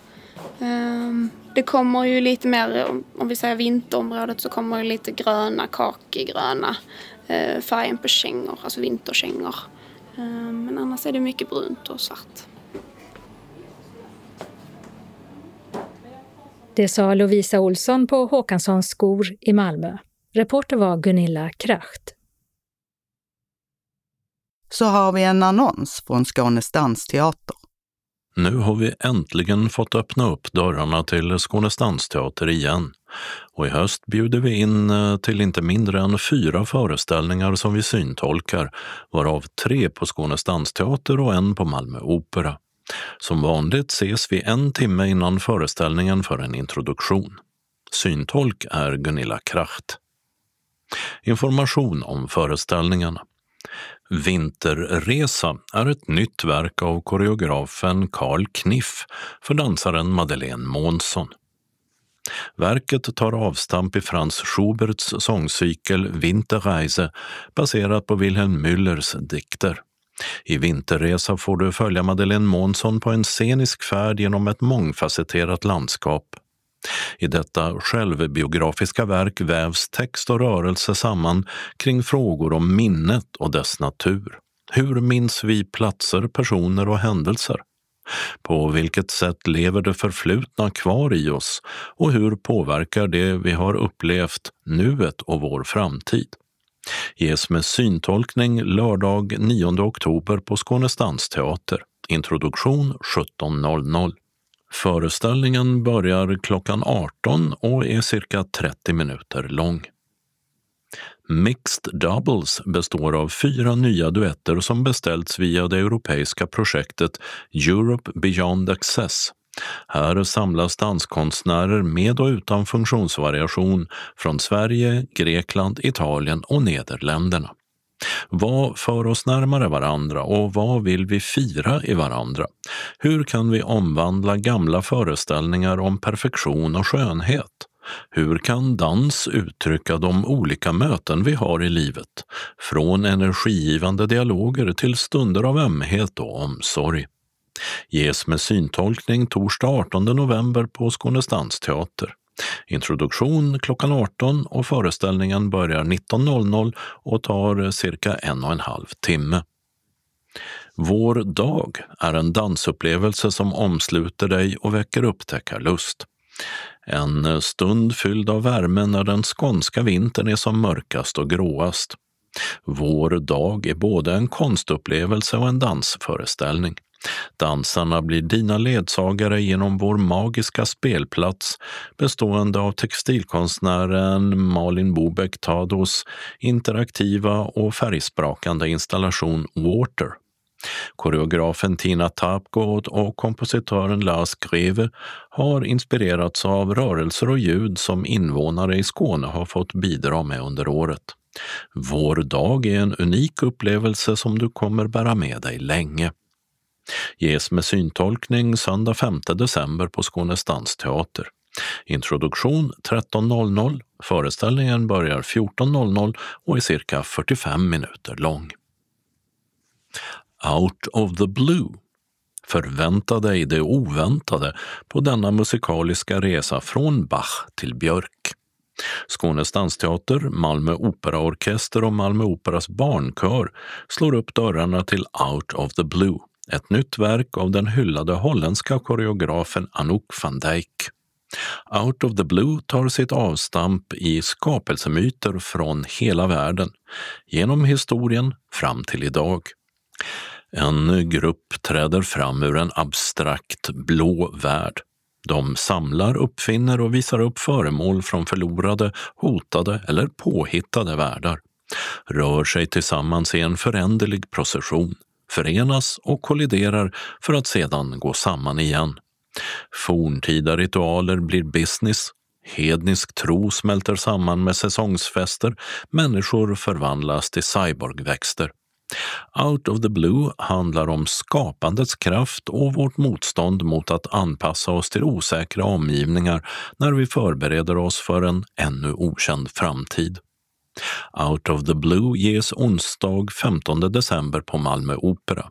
Eh, det kommer ju lite mer, om vi säger vinterområdet, så kommer det lite gröna, kakigröna eh, färgen på kängor, alltså vinterkängor. Eh, men annars är det mycket brunt och svart. Det sa Lovisa Olsson på Håkanssons skor i Malmö. Reporter var Gunilla Kracht. Så har vi en annons från Skånes dansteater. Nu har vi äntligen fått öppna upp dörrarna till Skånes dansteater igen. Och i höst bjuder vi in eh, till inte mindre än fyra föreställningar som vi syntolkar, varav tre på Skånes dansteater och en på Malmö Opera. Som vanligt ses vi en timme innan föreställningen för en introduktion. Syntolk är Gunilla Kracht. Information om föreställningarna. Vinterresa är ett nytt verk av koreografen Carl Kniff för dansaren Madeleine Månsson. Verket tar avstamp i Franz Schuberts sångcykel Winterreise baserat på Wilhelm Müllers dikter. I Vinterresa får du följa Madeleine Månsson på en scenisk färd genom ett mångfacetterat landskap. I detta självbiografiska verk vävs text och rörelse samman kring frågor om minnet och dess natur. Hur minns vi platser, personer och händelser? På vilket sätt lever det förflutna kvar i oss och hur påverkar det vi har upplevt nuet och vår framtid? Ges med syntolkning lördag 9 oktober på Skånes Dansteater. Introduktion 17.00. Föreställningen börjar klockan 18 och är cirka 30 minuter lång. Mixed Doubles består av fyra nya duetter som beställts via det europeiska projektet Europe Beyond Access. Här samlas danskonstnärer med och utan funktionsvariation från Sverige, Grekland, Italien och Nederländerna. Vad för oss närmare varandra och vad vill vi fira i varandra? Hur kan vi omvandla gamla föreställningar om perfektion och skönhet? Hur kan dans uttrycka de olika möten vi har i livet? Från energigivande dialoger till stunder av ömhet och omsorg. Ges med syntolkning torsdag 18 november på Skånes Dansteater. Introduktion klockan 18 och föreställningen börjar 19.00 och tar cirka en och en halv timme. Vår dag är en dansupplevelse som omsluter dig och väcker upptäckarlust. En stund fylld av värme när den skånska vintern är som mörkast och gråast. Vår dag är både en konstupplevelse och en dansföreställning. Dansarna blir dina ledsagare genom vår magiska spelplats bestående av textilkonstnären Malin Bobeck Tados interaktiva och färgsprakande installation Water. Koreografen Tina Tapgård och kompositören Lars Greve har inspirerats av rörelser och ljud som invånare i Skåne har fått bidra med under året. Vår dag är en unik upplevelse som du kommer bära med dig länge ges med syntolkning söndag 5 december på Skånes dansteater. Introduktion 13.00. Föreställningen börjar 14.00 och är cirka 45 minuter lång. Out of the Blue Förvänta dig det oväntade på denna musikaliska resa från Bach till Björk. Skånes dansteater, Malmö Operaorkester och Malmö Operas barnkör slår upp dörrarna till Out of the Blue ett nytt verk av den hyllade holländska koreografen Anouk van Dijk. Out of the Blue tar sitt avstamp i skapelsemyter från hela världen, genom historien fram till idag. En grupp träder fram ur en abstrakt blå värld. De samlar, uppfinner och visar upp föremål från förlorade, hotade eller påhittade världar. Rör sig tillsammans i en föränderlig procession förenas och kolliderar för att sedan gå samman igen. Forntida ritualer blir business, hednisk tro smälter samman med säsongsfester, människor förvandlas till cyborgväxter. Out of the Blue handlar om skapandets kraft och vårt motstånd mot att anpassa oss till osäkra omgivningar när vi förbereder oss för en ännu okänd framtid. Out of the Blue ges onsdag 15 december på Malmö Opera.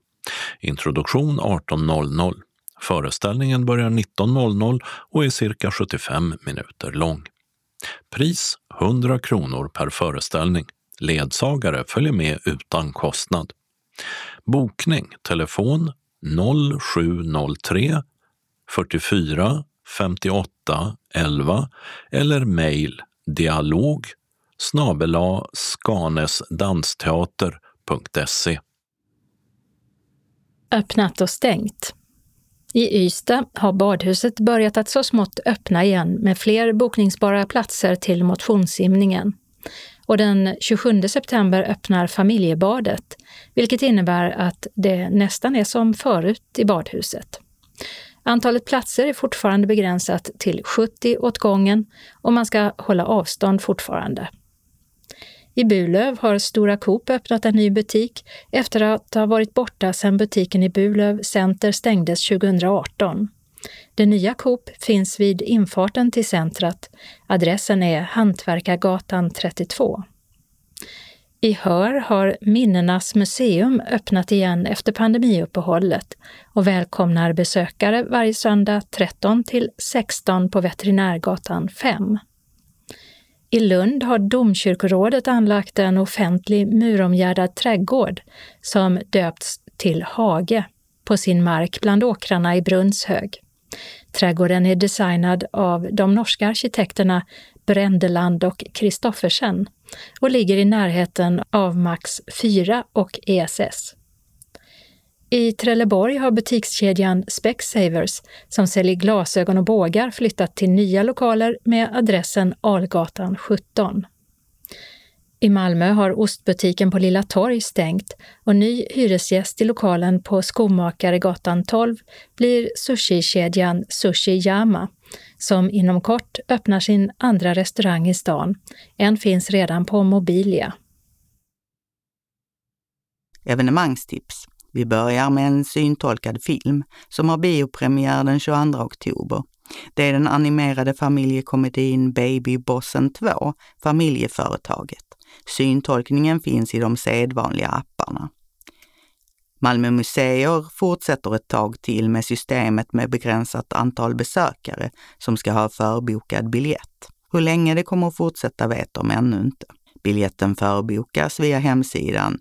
Introduktion 18.00. Föreställningen börjar 19.00 och är cirka 75 minuter lång. Pris 100 kronor per föreställning. Ledsagare följer med utan kostnad. Bokning telefon 0703 44 58 11 eller mejl dialog snabela skanesdansteater.se. Öppnat och stängt. I Ystad har badhuset börjat att så smått öppna igen med fler bokningsbara platser till motionssimningen. och den 27 september öppnar familjebadet, vilket innebär att det nästan är som förut i badhuset. Antalet platser är fortfarande begränsat till 70 åt gången och man ska hålla avstånd fortfarande. I Bulöv har Stora Coop öppnat en ny butik efter att ha varit borta sedan butiken i Bulöv Center stängdes 2018. Det nya Coop finns vid infarten till centret. Adressen är Hantverkargatan 32. I Hör har Minnenas museum öppnat igen efter pandemiuppehållet och välkomnar besökare varje söndag 13 till 16 på Veterinärgatan 5. I Lund har domkyrkorådet anlagt en offentlig muromgärdad trädgård som döpts till Hage på sin mark bland åkrarna i Brunnshög. Trädgården är designad av de norska arkitekterna Brendeland och Kristoffersen och ligger i närheten av Max 4 och ESS. I Trelleborg har butikskedjan Specsavers, som säljer glasögon och bågar, flyttat till nya lokaler med adressen Algatan 17. I Malmö har ostbutiken på Lilla Torg stängt och ny hyresgäst i lokalen på Skomakaregatan 12 blir sushikedjan Sushi Yama, som inom kort öppnar sin andra restaurang i stan. En finns redan på Mobilia. Evenemangstips. Vi börjar med en syntolkad film som har biopremiär den 22 oktober. Det är den animerade familjekomedin Babybossen 2, Familjeföretaget. Syntolkningen finns i de sedvanliga apparna. Malmö museer fortsätter ett tag till med systemet med begränsat antal besökare som ska ha förbokad biljett. Hur länge det kommer att fortsätta vet de ännu inte. Biljetten förbokas via hemsidan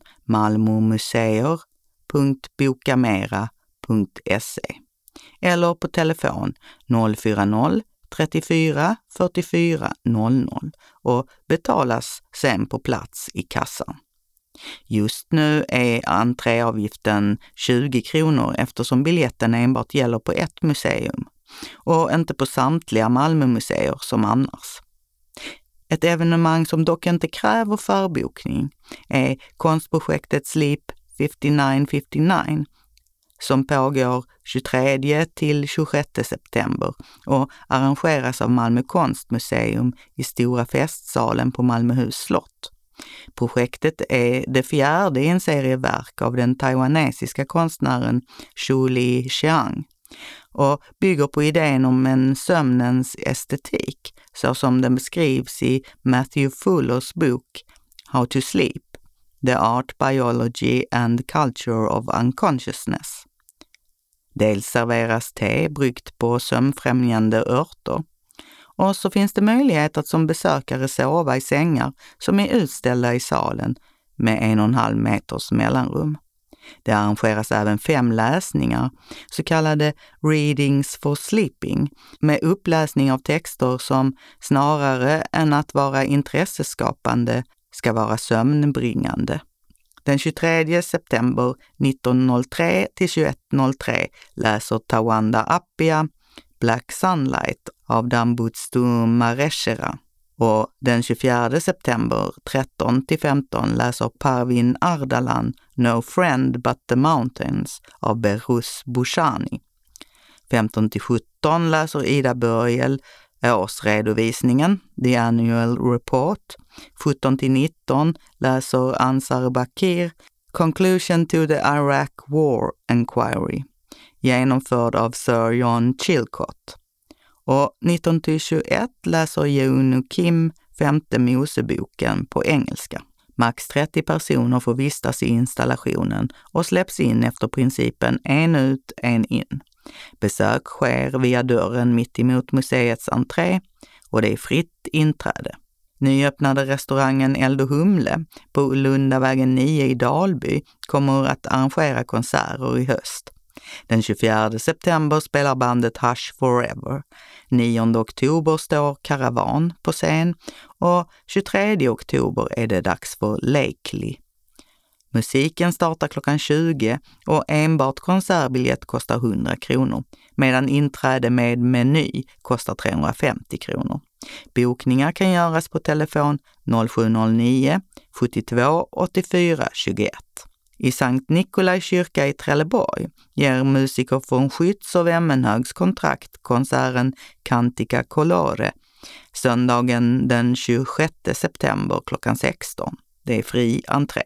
www.bokamera.se eller på telefon 040 34 44 00 och betalas sen på plats i kassan. Just nu är entréavgiften 20 kronor eftersom biljetten enbart gäller på ett museum och inte på samtliga Malmömuseer som annars. Ett evenemang som dock inte kräver förbokning är konstprojektet Sleep 5959 som pågår 23 till 26 september och arrangeras av Malmö konstmuseum i Stora festsalen på Malmöhus slott. Projektet är det fjärde i en serie verk av den taiwanesiska konstnären Xu Li Xiang och bygger på idén om en sömnens estetik så som den beskrivs i Matthew Fullers bok How to Sleep, The Art, Biology and Culture of Unconsciousness. Dels serveras te bryggt på sömnfrämjande örter och så finns det möjlighet att som besökare sova i sängar som är utställda i salen med en och en halv meters mellanrum. Det arrangeras även fem läsningar, så kallade readings for sleeping, med uppläsning av texter som snarare än att vara intresseskapande ska vara sömnbringande. Den 23 september 1903 till 21.03 läser Tawanda Appia Black Sunlight av Dambutstu Mareshera och den 24 september 13 till 15 läser Parvin Ardalan No Friend But The Mountains av Berhus Bushani. 15 till 17 läser Ida Börjel årsredovisningen, The Annual Report. 17 till 19 läser Ansar Bakir Conclusion to the Iraq War Enquiry, genomförd av Sir John Chilcott. Och 19 till 21 läser Junu Kim Femte Moseboken på engelska. Max 30 personer får vistas i installationen och släpps in efter principen en ut, en in. Besök sker via dörren mitt emot museets entré och det är fritt inträde. Nyöppnade restaurangen Eld och Humle på Lundavägen 9 i Dalby kommer att arrangera konserter i höst. Den 24 september spelar bandet Hush Forever. 9 oktober står Karavan på scen och 23 oktober är det dags för Lakely. Musiken startar klockan 20 och enbart konsertbiljett kostar 100 kronor, medan inträde med meny kostar 350 kronor. Bokningar kan göras på telefon 0709 72 84 21. I Sankt Nikolai kyrka i Trelleborg ger musiker från Skytts och Vemmenhögs kontrakt konserten Cantica Colore söndagen den 26 september klockan 16. Det är fri entré.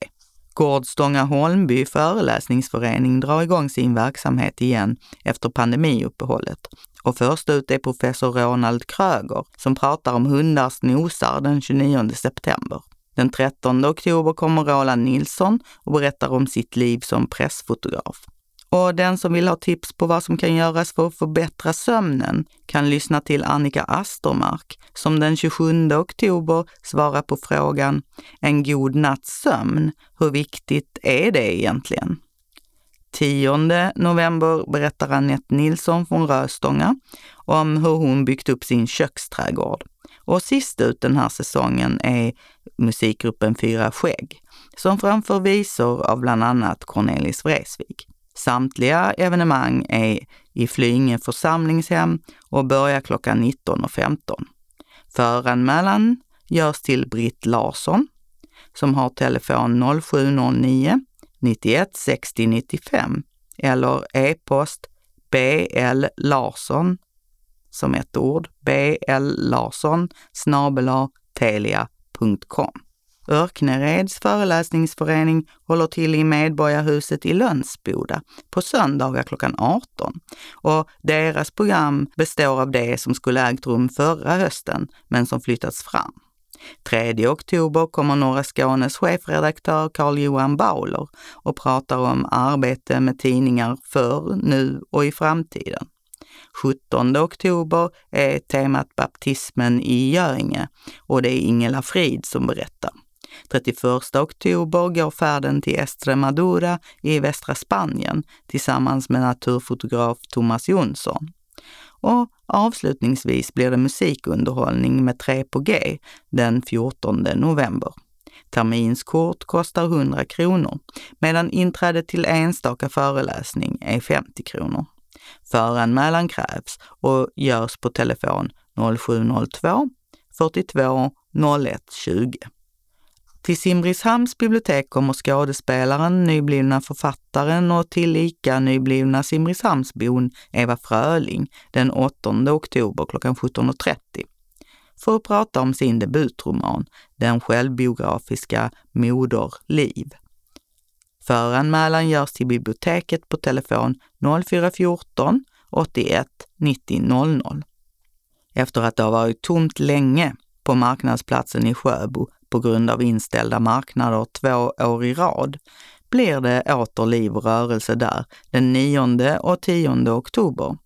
Gårdstånga Holmby föreläsningsförening drar igång sin verksamhet igen efter pandemiuppehållet. Och först ut är professor Ronald Kröger som pratar om hundars nosar den 29 september. Den 13 oktober kommer Roland Nilsson och berättar om sitt liv som pressfotograf. Och den som vill ha tips på vad som kan göras för att förbättra sömnen kan lyssna till Annika Astermark som den 27 oktober svarar på frågan En god natts sömn, hur viktigt är det egentligen? 10 november berättar Annette Nilsson från Röstånga om hur hon byggt upp sin köksträdgård. Och sist ut den här säsongen är musikgruppen Fyra Skägg som framför visor av bland annat Cornelis Vreeswijk. Samtliga evenemang är i Flyinge församlingshem och börjar klockan 19.15. Föranmälan görs till Britt Larsson som har telefon 0709 91 60 95 eller e-post BL Larsson som ett ord, BL Larsson telia.com. Örknereds föreläsningsförening håller till i Medborgarhuset i Lönsboda på söndagar klockan 18 och deras program består av det som skulle ägt rum förra hösten men som flyttats fram. 3 oktober kommer Norra Skånes chefredaktör Carl-Johan Bauler och pratar om arbete med tidningar förr, nu och i framtiden. 17 oktober är temat baptismen i Göinge och det är Ingela Frid som berättar. 31 oktober går färden till Estremadura i västra Spanien tillsammans med naturfotograf Thomas Jonsson. Och avslutningsvis blir det musikunderhållning med 3 på G den 14 november. Terminskort kostar 100 kronor medan inträde till enstaka föreläsning är 50 kronor. Föranmälan krävs och görs på telefon 0702 42 01 20. Till Simrishamns bibliotek kommer skådespelaren, nyblivna författaren och tillika nyblivna Simrishamnsbon Eva Fröling den 8 oktober klockan 17.30 för att prata om sin debutroman, den självbiografiska Moder Liv. Föranmälan görs till biblioteket på telefon 0414 81 90 00. Efter att det har varit tomt länge på marknadsplatsen i Sjöbo på grund av inställda marknader två år i rad blir det åter liv och rörelse där den 9 och 10 oktober.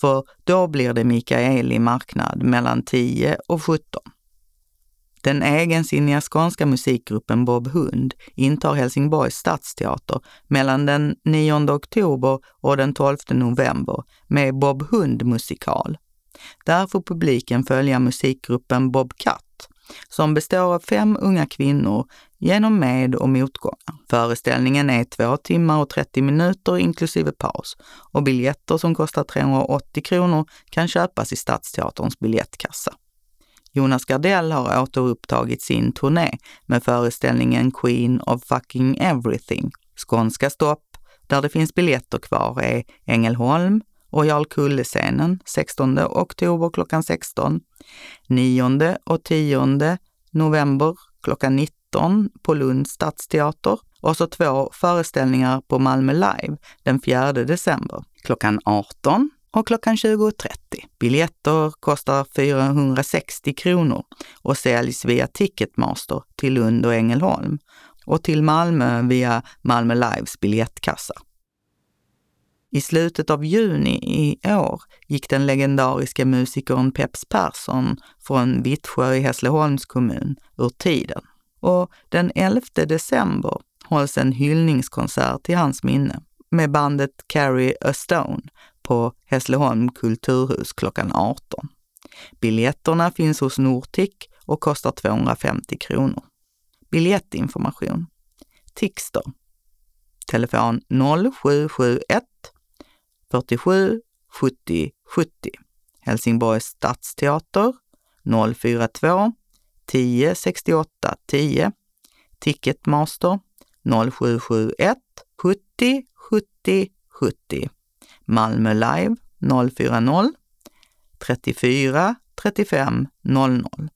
För då blir det Mikaeli marknad mellan 10 och 17. Den egensinniga skånska musikgruppen Bob Hund intar Helsingborgs stadsteater mellan den 9 oktober och den 12 november med Bob Hund musikal. Där får publiken följa musikgruppen Bob Katt som består av fem unga kvinnor genom med och motgångar. Föreställningen är två timmar och 30 minuter inklusive paus och biljetter som kostar 380 kronor kan köpas i Stadsteaterns biljettkassa. Jonas Gardell har återupptagit sin turné med föreställningen Queen of fucking everything. Skånska stopp, där det finns biljetter kvar, är Ängelholm, och Jarlkulle-scenen 16 oktober klockan 16, 9 och 10 november klockan 19 på Lunds stadsteater och så två föreställningar på Malmö Live den 4 december klockan 18 och klockan 20.30. Biljetter kostar 460 kronor och säljs via Ticketmaster till Lund och Ängelholm och till Malmö via Malmö Lives biljettkassa. I slutet av juni i år gick den legendariska musikern Peps Persson från Vittsjö i Hässleholms kommun ur tiden. Och den 11 december hålls en hyllningskonsert till hans minne med bandet Carry a Stone på Hässleholm kulturhus klockan 18. Biljetterna finns hos Nortic och kostar 250 kronor. Biljettinformation Tixter Telefon 0771 47 70 70. Helsingborgs stadsteater 042 10 68 10 Ticketmaster 0771 70 70 70 Malmö Live 040 34 35 00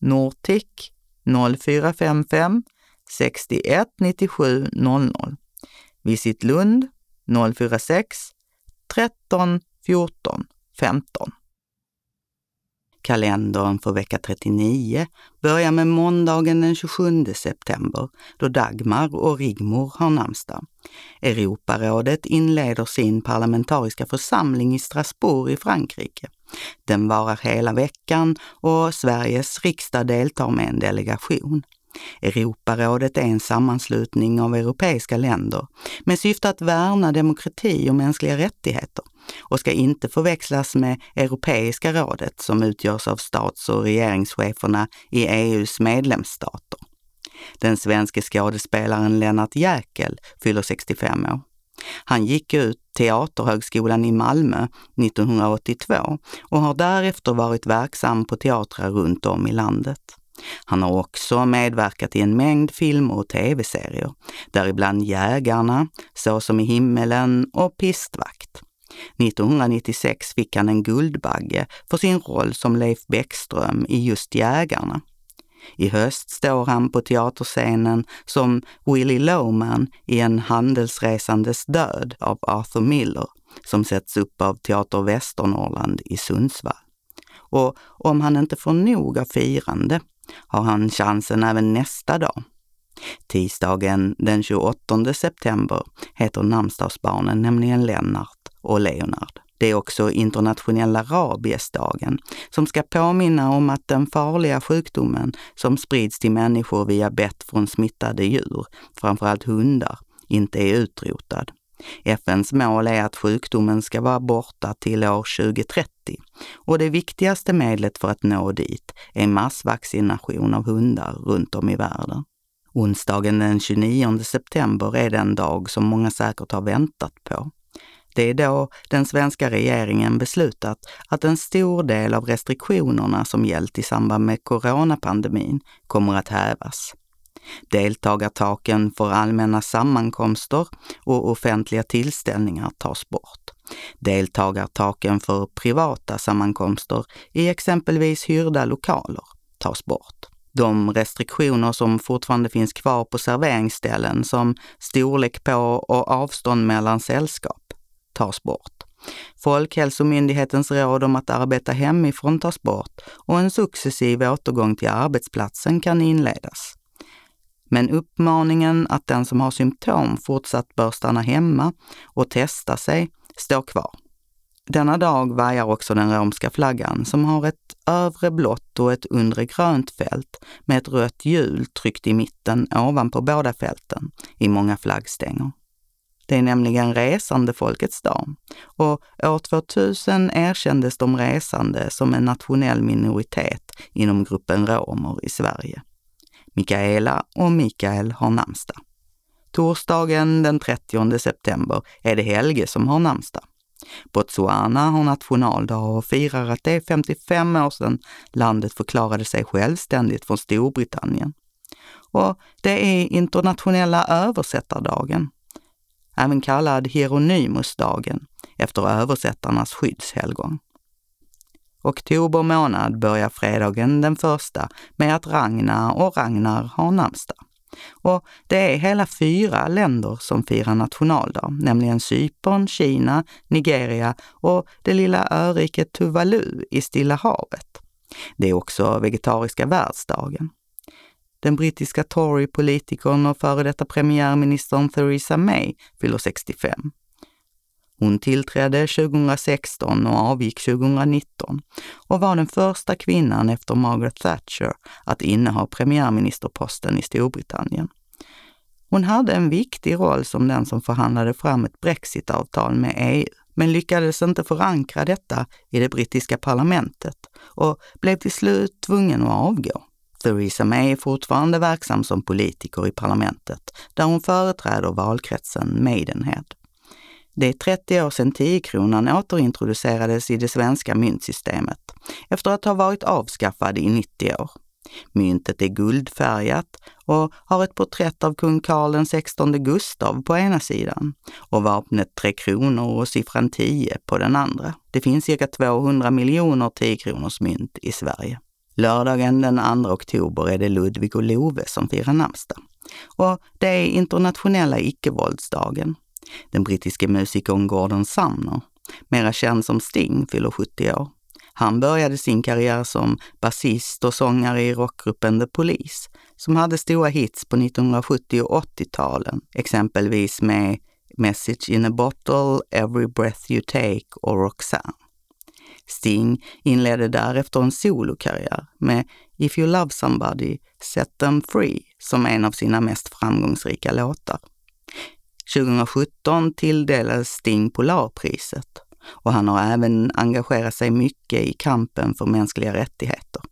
Nortic 0455 61 97 00 Visit Lund 046 13 14 15 Kalendern för vecka 39 börjar med måndagen den 27 september då Dagmar och Rigmor har namnsdag. Europarådet inleder sin parlamentariska församling i Strasbourg i Frankrike. Den varar hela veckan och Sveriges riksdag deltar med en delegation. Europarådet är en sammanslutning av europeiska länder med syfte att värna demokrati och mänskliga rättigheter och ska inte förväxlas med Europeiska rådet som utgörs av stats och regeringscheferna i EUs medlemsstater. Den svenske skådespelaren Lennart Jäkel fyller 65 år. Han gick ut Teaterhögskolan i Malmö 1982 och har därefter varit verksam på teatrar runt om i landet. Han har också medverkat i en mängd filmer och tv-serier, däribland Jägarna, Så som i himmelen och Pistvakt. 1996 fick han en Guldbagge för sin roll som Leif Bäckström i just Jägarna. I höst står han på teaterscenen som Willie Loman i En handelsresandes död av Arthur Miller som sätts upp av Teater Västernorrland i Sundsvall. Och om han inte får nog av firande har han chansen även nästa dag. Tisdagen den 28 september heter namnsdagsbarnen nämligen Lennart och Leonard. Det är också internationella rabiesdagen som ska påminna om att den farliga sjukdomen som sprids till människor via bett från smittade djur, framförallt hundar, inte är utrotad. FNs mål är att sjukdomen ska vara borta till år 2030 och det viktigaste medlet för att nå dit är massvaccination av hundar runt om i världen. Onsdagen den 29 september är den dag som många säkert har väntat på. Det är då den svenska regeringen beslutat att en stor del av restriktionerna som gällt i samband med coronapandemin kommer att hävas. Deltagartaken för allmänna sammankomster och offentliga tillställningar tas bort. Deltagartaken för privata sammankomster i exempelvis hyrda lokaler tas bort. De restriktioner som fortfarande finns kvar på serveringsställen som storlek på och avstånd mellan sällskap tas bort. Folkhälsomyndighetens råd om att arbeta hemifrån tas bort och en successiv återgång till arbetsplatsen kan inledas. Men uppmaningen att den som har symptom fortsatt bör stanna hemma och testa sig står kvar. Denna dag vajar också den romska flaggan som har ett övre blått och ett undre grönt fält med ett rött hjul tryckt i mitten ovanpå båda fälten i många flaggstänger. Det är nämligen resandefolkets dag och år 2000 erkändes de resande som en nationell minoritet inom gruppen romer i Sverige. Mikaela och Mikael har namnsdag. Torsdagen den 30 september är det Helge som har namnsdag. Botswana har nationaldag och firar att det är 55 år sedan landet förklarade sig självständigt från Storbritannien. Och det är internationella översättardagen även kallad Hieronymusdagen efter översättarnas skyddshelgon. Oktober månad börjar fredagen den första med att Ragnar och Ragnar har namnsdag. Och det är hela fyra länder som firar nationaldag, nämligen Cypern, Kina, Nigeria och det lilla öriket Tuvalu i Stilla havet. Det är också vegetariska världsdagen. Den brittiska Tory-politikern och före detta premiärministern Theresa May fyller 65. Hon tillträdde 2016 och avgick 2019 och var den första kvinnan efter Margaret Thatcher att inneha premiärministerposten i Storbritannien. Hon hade en viktig roll som den som förhandlade fram ett brexitavtal med EU, men lyckades inte förankra detta i det brittiska parlamentet och blev till slut tvungen att avgå. Theresa May är fortfarande verksam som politiker i parlamentet där hon företräder valkretsen Maidenhead. Det är 30 år sedan 10-kronan återintroducerades i det svenska myntsystemet efter att ha varit avskaffad i 90 år. Myntet är guldfärgat och har ett porträtt av kung Karl XVI Gustav på ena sidan och vapnet Tre kronor och siffran 10 på den andra. Det finns cirka 200 miljoner 10-kronors mynt i Sverige. Lördagen den 2 oktober är det Ludvig och Love som firar namnsdag. Och det är internationella icke-våldsdagen. Den brittiske musikern Gordon Sumner, mera känd som Sting, fyller 70 år. Han började sin karriär som basist och sångare i rockgruppen The Police, som hade stora hits på 1970 och 80-talen, exempelvis med Message in a bottle, Every breath you take och Roxanne. Sting inledde därefter en solokarriär med If you love somebody, set them free som en av sina mest framgångsrika låtar. 2017 tilldelades Sting Polarpriset och han har även engagerat sig mycket i kampen för mänskliga rättigheter.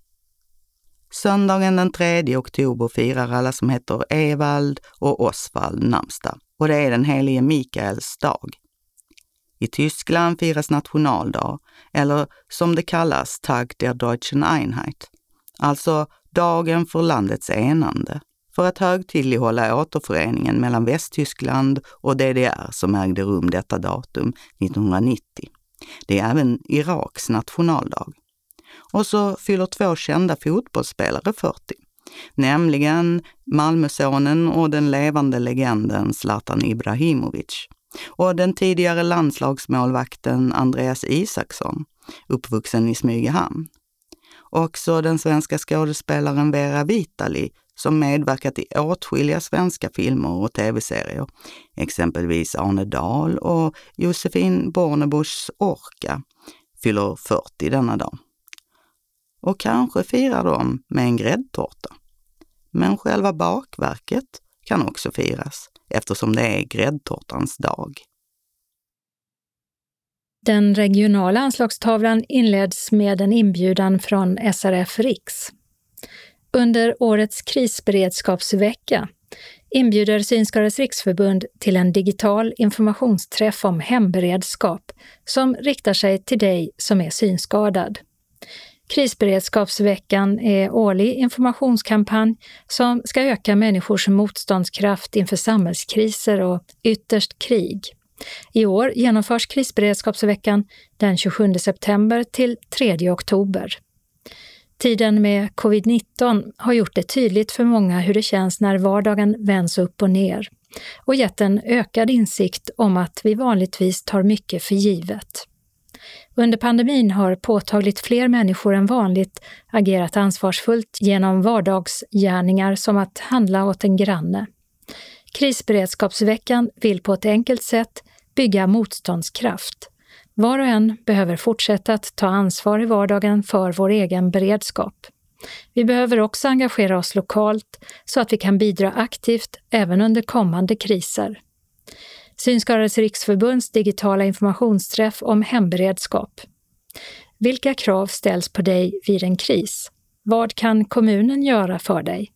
Söndagen den 3 oktober firar alla som heter Evald och Osvald namnsdag och det är den helige Mikaels dag. I Tyskland firas nationaldag, eller som det kallas Tag der Deutschen Einheit, alltså dagen för landets enande, för att högtidlighålla återföreningen mellan Västtyskland och DDR som ägde rum detta datum 1990. Det är även Iraks nationaldag. Och så fyller två kända fotbollsspelare 40, nämligen Malmösonen och den levande legenden Zlatan Ibrahimovic och den tidigare landslagsmålvakten Andreas Isaksson, uppvuxen i Smygehamn. Också den svenska skådespelaren Vera Vitali som medverkat i åtskilliga svenska filmer och tv-serier, exempelvis Arne Dahl och Josefin Bornebuschs Orka, fyller 40 denna dag. Och kanske firar de med en gräddtårta. Men själva bakverket kan också firas eftersom det är gräddtårtans dag. Den regionala anslagstavlan inleds med en inbjudan från SRF Riks. Under årets krisberedskapsvecka inbjuder Synskadades riksförbund till en digital informationsträff om hemberedskap som riktar sig till dig som är synskadad. Krisberedskapsveckan är årlig informationskampanj som ska öka människors motståndskraft inför samhällskriser och ytterst krig. I år genomförs krisberedskapsveckan den 27 september till 3 oktober. Tiden med covid-19 har gjort det tydligt för många hur det känns när vardagen vänds upp och ner och gett en ökad insikt om att vi vanligtvis tar mycket för givet. Under pandemin har påtagligt fler människor än vanligt agerat ansvarsfullt genom vardagsgärningar som att handla åt en granne. Krisberedskapsveckan vill på ett enkelt sätt bygga motståndskraft. Var och en behöver fortsätta att ta ansvar i vardagen för vår egen beredskap. Vi behöver också engagera oss lokalt så att vi kan bidra aktivt även under kommande kriser. Synskadades riksförbunds digitala informationsträff om hemberedskap. Vilka krav ställs på dig vid en kris? Vad kan kommunen göra för dig?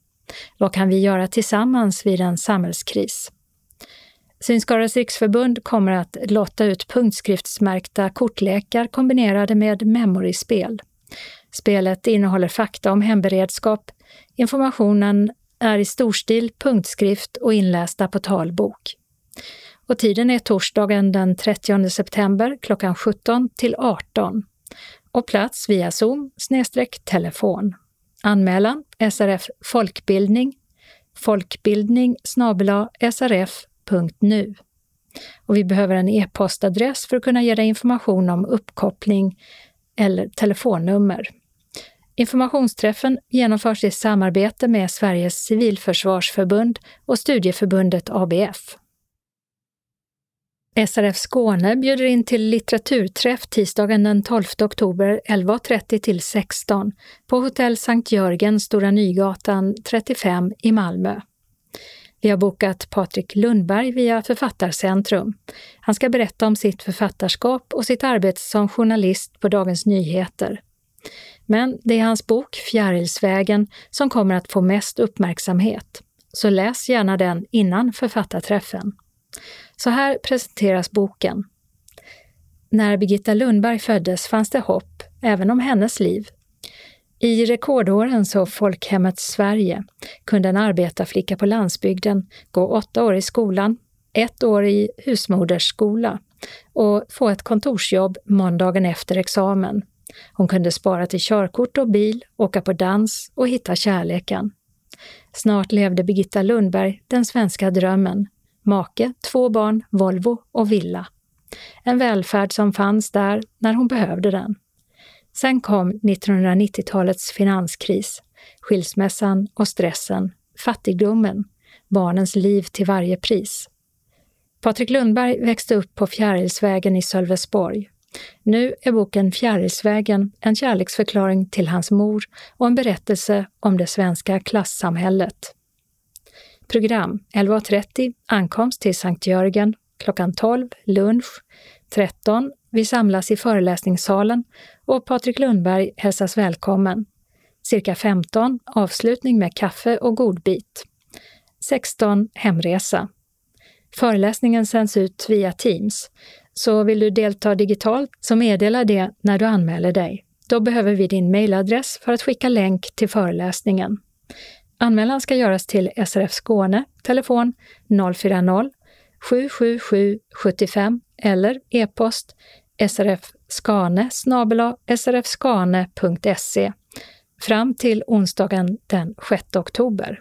Vad kan vi göra tillsammans vid en samhällskris? Synskadades riksförbund kommer att lotta ut punktskriftsmärkta kortlekar kombinerade med memoryspel. Spelet innehåller fakta om hemberedskap. Informationen är i storstil punktskrift och inlästa på talbok. Och tiden är torsdagen den 30 september klockan 17 till 18 och plats via Zoom telefon. Anmälan SRF Folkbildning folkbildning srf srf.nu. Och vi behöver en e-postadress för att kunna ge dig information om uppkoppling eller telefonnummer. Informationsträffen genomförs i samarbete med Sveriges civilförsvarsförbund och studieförbundet ABF. SRF Skåne bjuder in till litteraturträff tisdagen den 12 oktober 11.30 till 16 på Hotell Sankt Jörgen, Stora Nygatan 35 i Malmö. Vi har bokat Patrik Lundberg via Författarcentrum. Han ska berätta om sitt författarskap och sitt arbete som journalist på Dagens Nyheter. Men det är hans bok Fjärilsvägen som kommer att få mest uppmärksamhet. Så läs gärna den innan författarträffen. Så här presenteras boken. När Birgitta Lundberg föddes fanns det hopp, även om hennes liv. I rekordårens och folkhemmets Sverige kunde en arbetarflicka på landsbygden gå åtta år i skolan, ett år i husmodersskola och få ett kontorsjobb måndagen efter examen. Hon kunde spara till körkort och bil, åka på dans och hitta kärleken. Snart levde Birgitta Lundberg den svenska drömmen. Make, två barn, Volvo och villa. En välfärd som fanns där när hon behövde den. Sen kom 1990-talets finanskris, skilsmässan och stressen, fattigdomen, barnens liv till varje pris. Patrik Lundberg växte upp på Fjärilsvägen i Sölvesborg. Nu är boken Fjärilsvägen en kärleksförklaring till hans mor och en berättelse om det svenska klassamhället. Program 11.30 ankomst till Sankt Jörgen, klockan 12 lunch, 13 vi samlas i föreläsningssalen och Patrik Lundberg hälsas välkommen. Cirka 15 avslutning med kaffe och godbit. 16 hemresa. Föreläsningen sänds ut via Teams, så vill du delta digitalt så meddela det när du anmäler dig. Då behöver vi din mejladress för att skicka länk till föreläsningen. Anmälan ska göras till SRF Skåne, telefon 040 777 75 eller e-post srf skane srfskane.se fram till onsdagen den 6 oktober.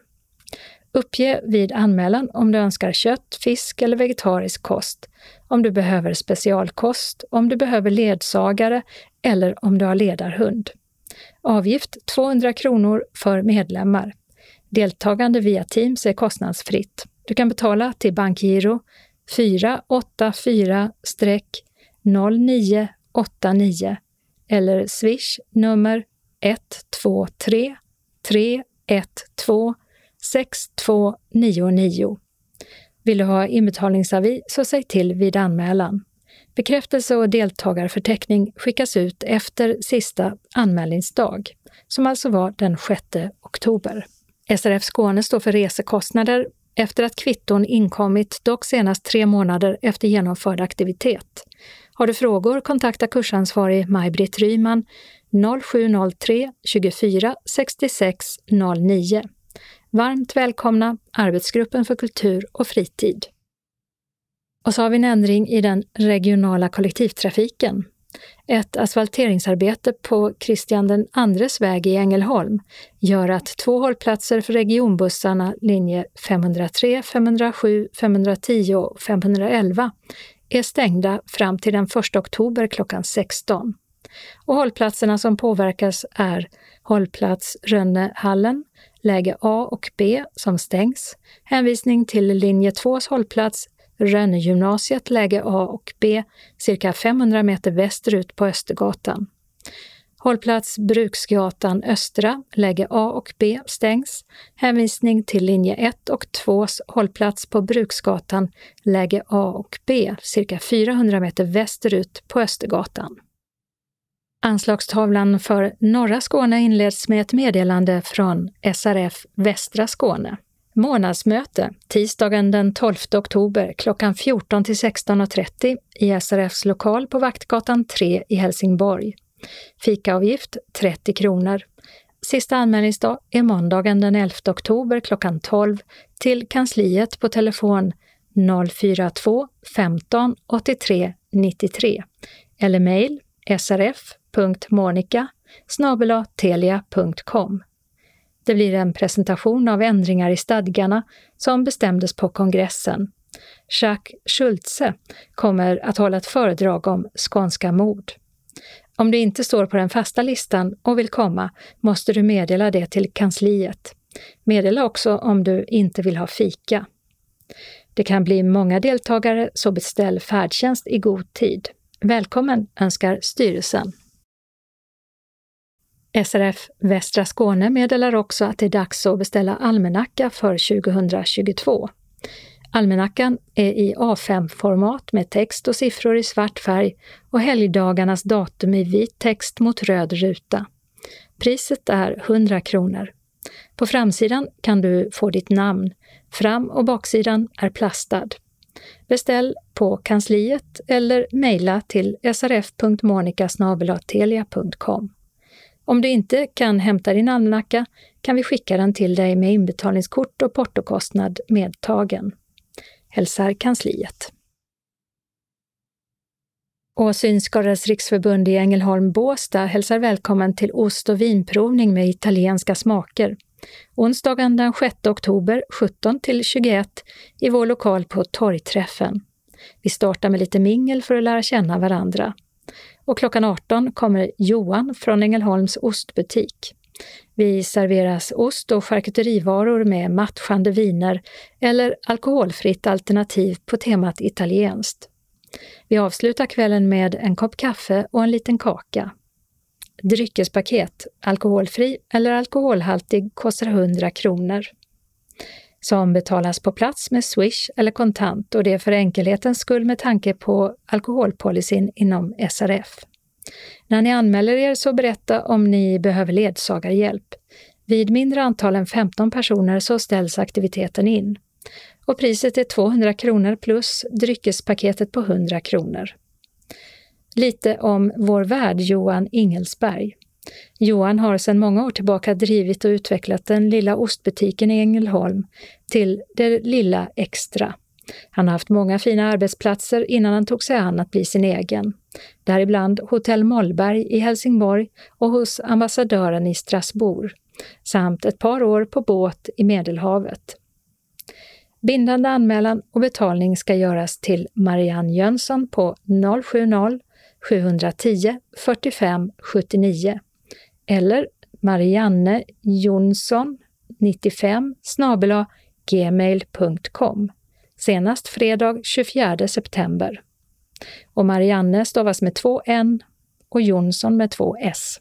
Uppge vid anmälan om du önskar kött, fisk eller vegetarisk kost, om du behöver specialkost, om du behöver ledsagare eller om du har ledarhund. Avgift 200 kronor för medlemmar. Deltagande via Teams är kostnadsfritt. Du kan betala till bankgiro 484-09 89 eller swish nummer 123 312 6299. Vill du ha inbetalningsavi så säg till vid anmälan. Bekräftelse och deltagarförteckning skickas ut efter sista anmälningsdag, som alltså var den 6 oktober. SRF Skåne står för resekostnader efter att kvitton inkommit, dock senast tre månader efter genomförd aktivitet. Har du frågor, kontakta kursansvarig Maj-Britt Ryman 0703 24 66 09. Varmt välkomna Arbetsgruppen för kultur och fritid. Och så har vi en ändring i den regionala kollektivtrafiken. Ett asfalteringsarbete på Kristian den andres väg i Ängelholm gör att två hållplatser för regionbussarna linje 503, 507, 510 och 511 är stängda fram till den 1 oktober klockan 16. Och hållplatserna som påverkas är hållplats Rönnehallen, läge A och B som stängs, hänvisning till linje 2s hållplats Rönnegymnasiet läge A och B cirka 500 meter västerut på Östergatan. Hållplats Bruksgatan Östra, läge A och B stängs. Hänvisning till linje 1 och 2s hållplats på Bruksgatan, läge A och B, cirka 400 meter västerut på Östergatan. Anslagstavlan för norra Skåne inleds med ett meddelande från SRF Västra Skåne. Månadsmöte tisdagen den 12 oktober klockan 14 till 16.30 i SRFs lokal på Vaktgatan 3 i Helsingborg. Fikaavgift 30 kronor. Sista anmälningsdag är måndagen den 11 oktober klockan 12 till kansliet på telefon 042 15 83 93 eller mejl srf.monica telia.com. Det blir en presentation av ändringar i stadgarna som bestämdes på kongressen. Jacques Schultze kommer att hålla ett föredrag om skånska mord. Om du inte står på den fasta listan och vill komma måste du meddela det till kansliet. Meddela också om du inte vill ha fika. Det kan bli många deltagare, så beställ färdtjänst i god tid. Välkommen önskar styrelsen. SRF Västra Skåne meddelar också att det är dags att beställa almanacka för 2022. Almanackan är i A5-format med text och siffror i svart färg och helgdagarnas datum i vit text mot röd ruta. Priset är 100 kronor. På framsidan kan du få ditt namn. Fram och baksidan är plastad. Beställ på kansliet eller mejla till srf.monikasnabelatelia.com. Om du inte kan hämta din almanacka kan vi skicka den till dig med inbetalningskort och portokostnad medtagen. Hälsar kansliet. Och Synskadades riksförbund i Ängelholm Båstad hälsar välkommen till ost och vinprovning med italienska smaker. Onsdagen den 6 oktober 17 till 21 i vår lokal på Torgträffen. Vi startar med lite mingel för att lära känna varandra. Och klockan 18 kommer Johan från Ängelholms ostbutik. Vi serveras ost och charkuterivaror med matchande viner eller alkoholfritt alternativ på temat italienskt. Vi avslutar kvällen med en kopp kaffe och en liten kaka. Dryckespaket, alkoholfri eller alkoholhaltig, kostar 100 kronor. Som betalas på plats med Swish eller kontant och det är för enkelhetens skull med tanke på alkoholpolicyn inom SRF. När ni anmäler er så berätta om ni behöver ledsagarhjälp. Vid mindre antal än 15 personer så ställs aktiviteten in. Och priset är 200 kronor plus dryckespaketet på 100 kronor. Lite om vår värd Johan Ingelsberg. Johan har sedan många år tillbaka drivit och utvecklat den lilla ostbutiken i Ängelholm till det lilla extra. Han har haft många fina arbetsplatser innan han tog sig an att bli sin egen. Däribland Hotell Mollberg i Helsingborg och hos ambassadören i Strasbourg, samt ett par år på båt i Medelhavet. Bindande anmälan och betalning ska göras till Marianne Jönsson på 070 710 45 79 eller Marianne Jonsson 95 snabela gmail.com senast fredag 24 september. Och Marianne stavas med två N och Jonsson med två S.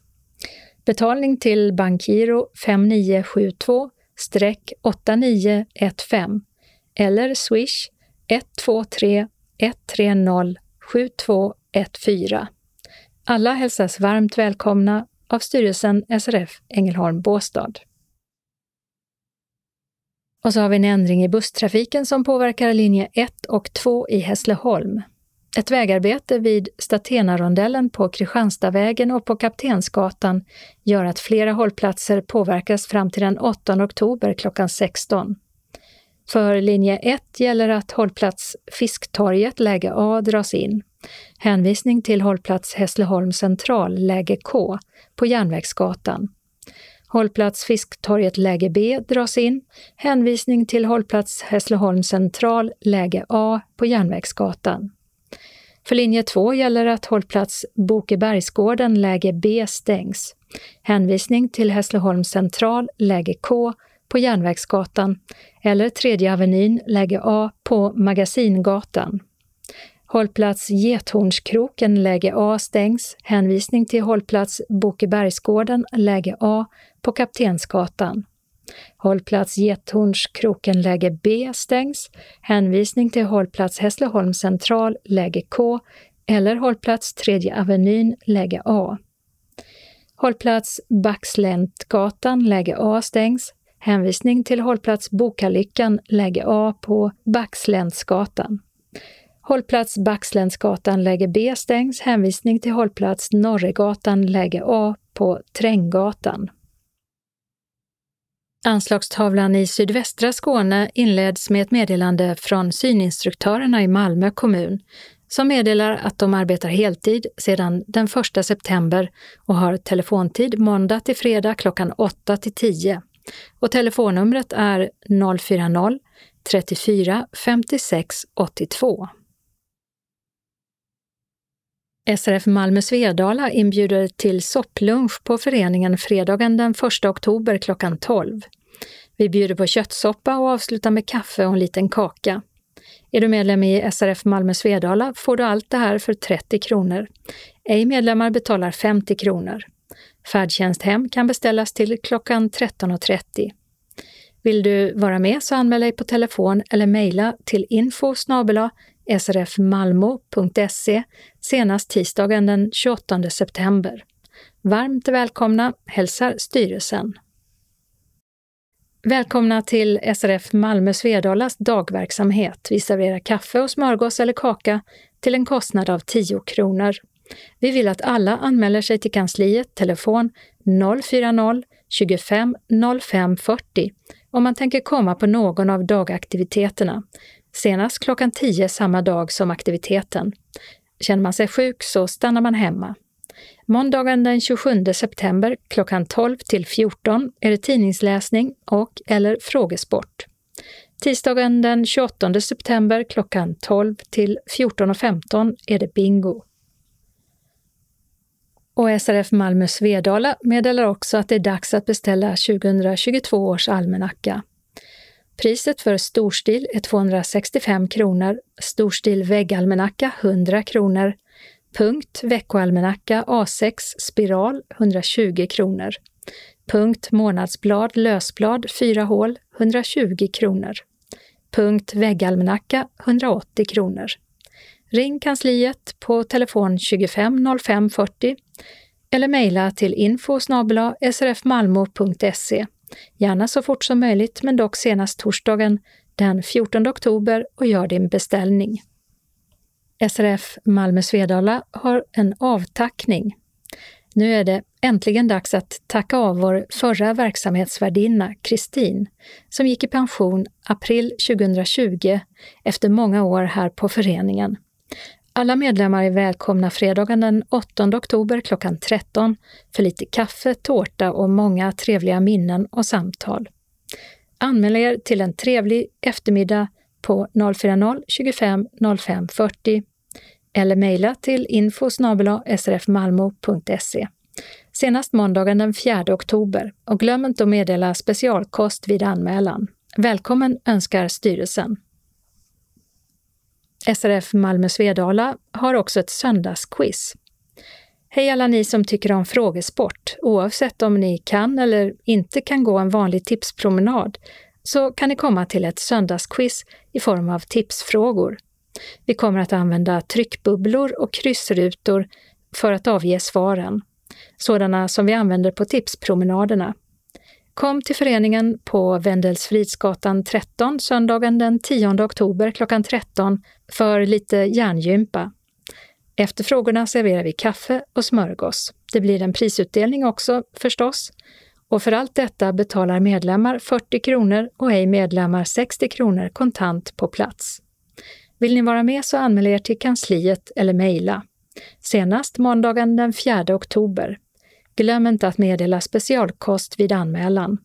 Betalning till Bankiro 5972-8915 eller Swish 123 130 7214. Alla hälsas varmt välkomna av styrelsen SRF Ängelholm Båstad. Och så har vi en ändring i busstrafiken som påverkar linje 1 och 2 i Hässleholm. Ett vägarbete vid Statenarondellen på Kristianstadvägen och på Kaptensgatan gör att flera hållplatser påverkas fram till den 8 oktober klockan 16. För linje 1 gäller att hållplats Fisktorget läge A dras in. Hänvisning till hållplats Hässleholm central läge K på Järnvägsgatan. Hållplats Fisktorget läge B dras in. Hänvisning till hållplats Hässleholm central läge A på Järnvägsgatan. För linje 2 gäller att hållplats Bokebergsgården läge B stängs. Hänvisning till Hässleholm central läge K på Järnvägsgatan eller Tredje Avenyn läge A på Magasingatan. Hållplats Gethornskroken läge A stängs. Hänvisning till hållplats Bokebergsgården läge A på Kaptensgatan. Hållplats Gethornskroken läge B stängs. Hänvisning till hållplats Hässleholm central läge K eller hållplats Tredje Avenyn läge A. Hållplats Baxläntgatan läge A stängs. Hänvisning till hållplats Bokalyckan läge A på Baxläntsgatan. Hållplats Baxläntsgatan läge B stängs. Hänvisning till hållplats Norregatan läge A på Tränggatan. Anslagstavlan i sydvästra Skåne inleds med ett meddelande från syninstruktörerna i Malmö kommun som meddelar att de arbetar heltid sedan den 1 september och har telefontid måndag till fredag klockan 8 till 10. Och telefonnumret är 040 34 56 82. SRF Malmö Svedala inbjuder till sopplunch på föreningen fredagen den 1 oktober klockan 12. Vi bjuder på köttsoppa och avslutar med kaffe och en liten kaka. Är du medlem i SRF Malmö Svedala får du allt det här för 30 kronor. Ej medlemmar betalar 50 kronor. Färdtjänst hem kan beställas till klockan 13.30. Vill du vara med så anmäl dig på telefon eller mejla till info srfmalmo.se senast tisdagen den 28 september. Varmt välkomna hälsar styrelsen. Välkomna till SRF Malmö Svedalas dagverksamhet. Vi serverar kaffe och smörgås eller kaka till en kostnad av 10 kronor. Vi vill att alla anmäler sig till kansliet, telefon 040-25 05 40 om man tänker komma på någon av dagaktiviteterna. Senast klockan 10 samma dag som aktiviteten. Känner man sig sjuk så stannar man hemma. Måndagen den 27 september klockan 12 till 14 är det tidningsläsning och eller frågesport. Tisdagen den 28 september klockan 12 till 14.15 är det bingo. Och SRF Malmö Svedala meddelar också att det är dags att beställa 2022 års almanacka. Priset för storstil är 265 kronor, storstil väggalmanacka 100 kronor, punkt veckoalmanacka A6 spiral 120 kronor, punkt månadsblad lösblad 4 hål 120 kronor, punkt väggalmanacka 180 kronor. Ring kansliet på telefon 25 05 40 eller mejla till info srfmalmo.se. Gärna så fort som möjligt, men dock senast torsdagen den 14 oktober och gör din beställning. SRF Malmö Svedala har en avtackning. Nu är det äntligen dags att tacka av vår förra verksamhetsvärdinna Kristin, som gick i pension april 2020 efter många år här på föreningen. Alla medlemmar är välkomna fredagen den 8 oktober klockan 13 för lite kaffe, tårta och många trevliga minnen och samtal. Anmäl er till en trevlig eftermiddag på 040-25 05 40 eller mejla till info srfmalmo.se senast måndagen den 4 oktober och glöm inte att meddela specialkost vid anmälan. Välkommen önskar styrelsen. SRF Malmö Svedala har också ett söndagsquiz. Hej alla ni som tycker om frågesport! Oavsett om ni kan eller inte kan gå en vanlig tipspromenad så kan ni komma till ett söndagsquiz i form av tipsfrågor. Vi kommer att använda tryckbubblor och kryssrutor för att avge svaren, sådana som vi använder på tipspromenaderna. Kom till föreningen på Vendelsfridsgatan 13 söndagen den 10 oktober klockan 13 för lite hjärngympa. Efter frågorna serverar vi kaffe och smörgås. Det blir en prisutdelning också förstås. Och för allt detta betalar medlemmar 40 kronor och ej medlemmar 60 kronor kontant på plats. Vill ni vara med så anmäl er till kansliet eller mejla. Senast måndagen den 4 oktober. Glöm inte att meddela specialkost vid anmälan.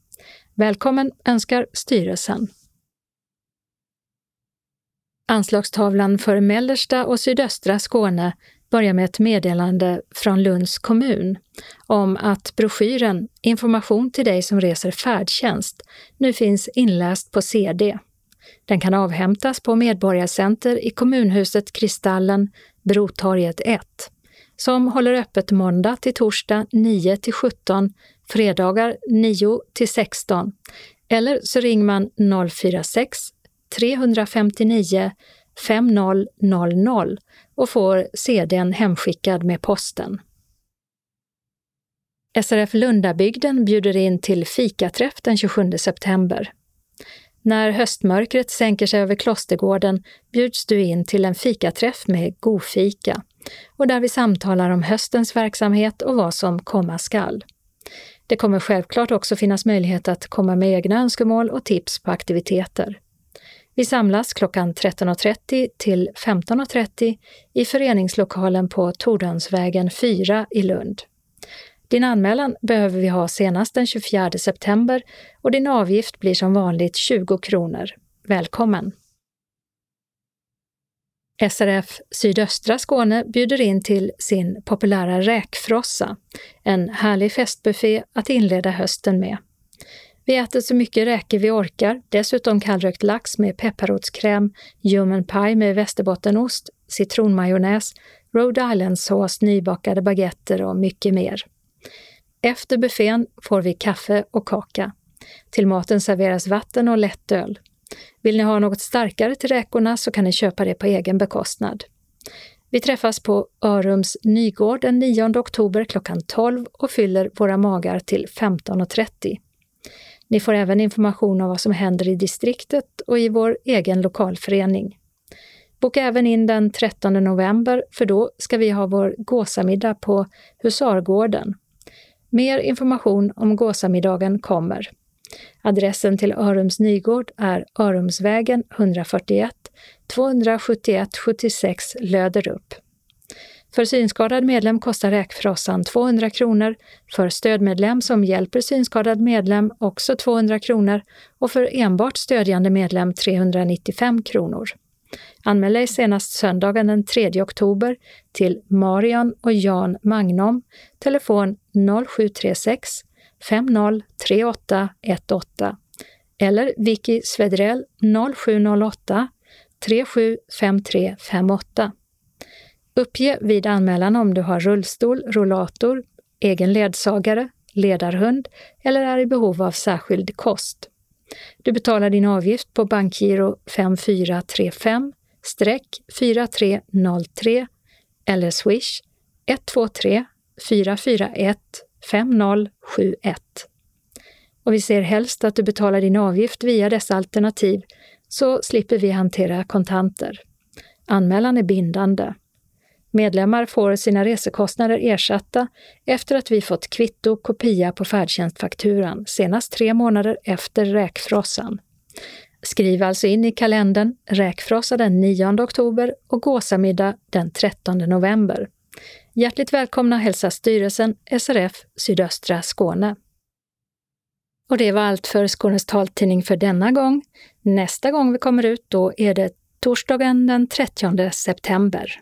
Välkommen önskar styrelsen. Anslagstavlan för mellersta och sydöstra Skåne börjar med ett meddelande från Lunds kommun om att broschyren Information till dig som reser färdtjänst nu finns inläst på CD. Den kan avhämtas på Medborgarcenter i kommunhuset Kristallen, Brotorget 1 som håller öppet måndag till torsdag 9 till 17, fredagar 9 till 16. Eller så ringer man 046 359 5000 och får CDn hemskickad med posten. SRF Lundabygden bjuder in till fikaträff den 27 september. När höstmörkret sänker sig över Klostergården bjuds du in till en fikaträff med Gofika och där vi samtalar om höstens verksamhet och vad som komma skall. Det kommer självklart också finnas möjlighet att komma med egna önskemål och tips på aktiviteter. Vi samlas klockan 13.30 till 15.30 i föreningslokalen på Tordönsvägen 4 i Lund. Din anmälan behöver vi ha senast den 24 september och din avgift blir som vanligt 20 kronor. Välkommen! SRF Sydöstra Skåne bjuder in till sin populära räkfrossa, en härlig festbuffé att inleda hösten med. Vi äter så mycket räkor vi orkar, dessutom kallrökt lax med pepparrotskräm, ljummen paj med västerbottenost, citronmajonnäs, Rhode Island-sås, nybakade baguetter och mycket mer. Efter buffén får vi kaffe och kaka. Till maten serveras vatten och lättöl. Vill ni ha något starkare till räkorna så kan ni köpa det på egen bekostnad. Vi träffas på Örums Nygård den 9 oktober klockan 12 och fyller våra magar till 15.30. Ni får även information om vad som händer i distriktet och i vår egen lokalförening. Boka även in den 13 november för då ska vi ha vår gåsamiddag på Husargården. Mer information om gåsamiddagen kommer. Adressen till Örums Nygård är Örumsvägen 141 271 76 Löderup. För synskadad medlem kostar räkfrossan 200 kronor, för stödmedlem som hjälper synskadad medlem också 200 kronor och för enbart stödjande medlem 395 kronor. Anmäl dig senast söndagen den 3 oktober till Marion och Jan Magnom, telefon 0736 503818 eller Vicky Svedrell 0708 375358. Uppge vid anmälan om du har rullstol, rollator, egen ledsagare, ledarhund eller är i behov av särskild kost. Du betalar din avgift på bankgiro 5435 4303 eller swish 123 441 5071. Och vi ser helst att du betalar din avgift via dessa alternativ så slipper vi hantera kontanter. Anmälan är bindande. Medlemmar får sina resekostnader ersatta efter att vi fått kvitto kopia på färdtjänstfakturan senast tre månader efter räkfrossan. Skriv alltså in i kalendern räkfrossa den 9 oktober och gåsamiddag den 13 november. Hjärtligt välkomna hälsar styrelsen SRF Sydöstra Skåne. Och det var allt för Skånes taltidning för denna gång. Nästa gång vi kommer ut då är det torsdagen den 30 september.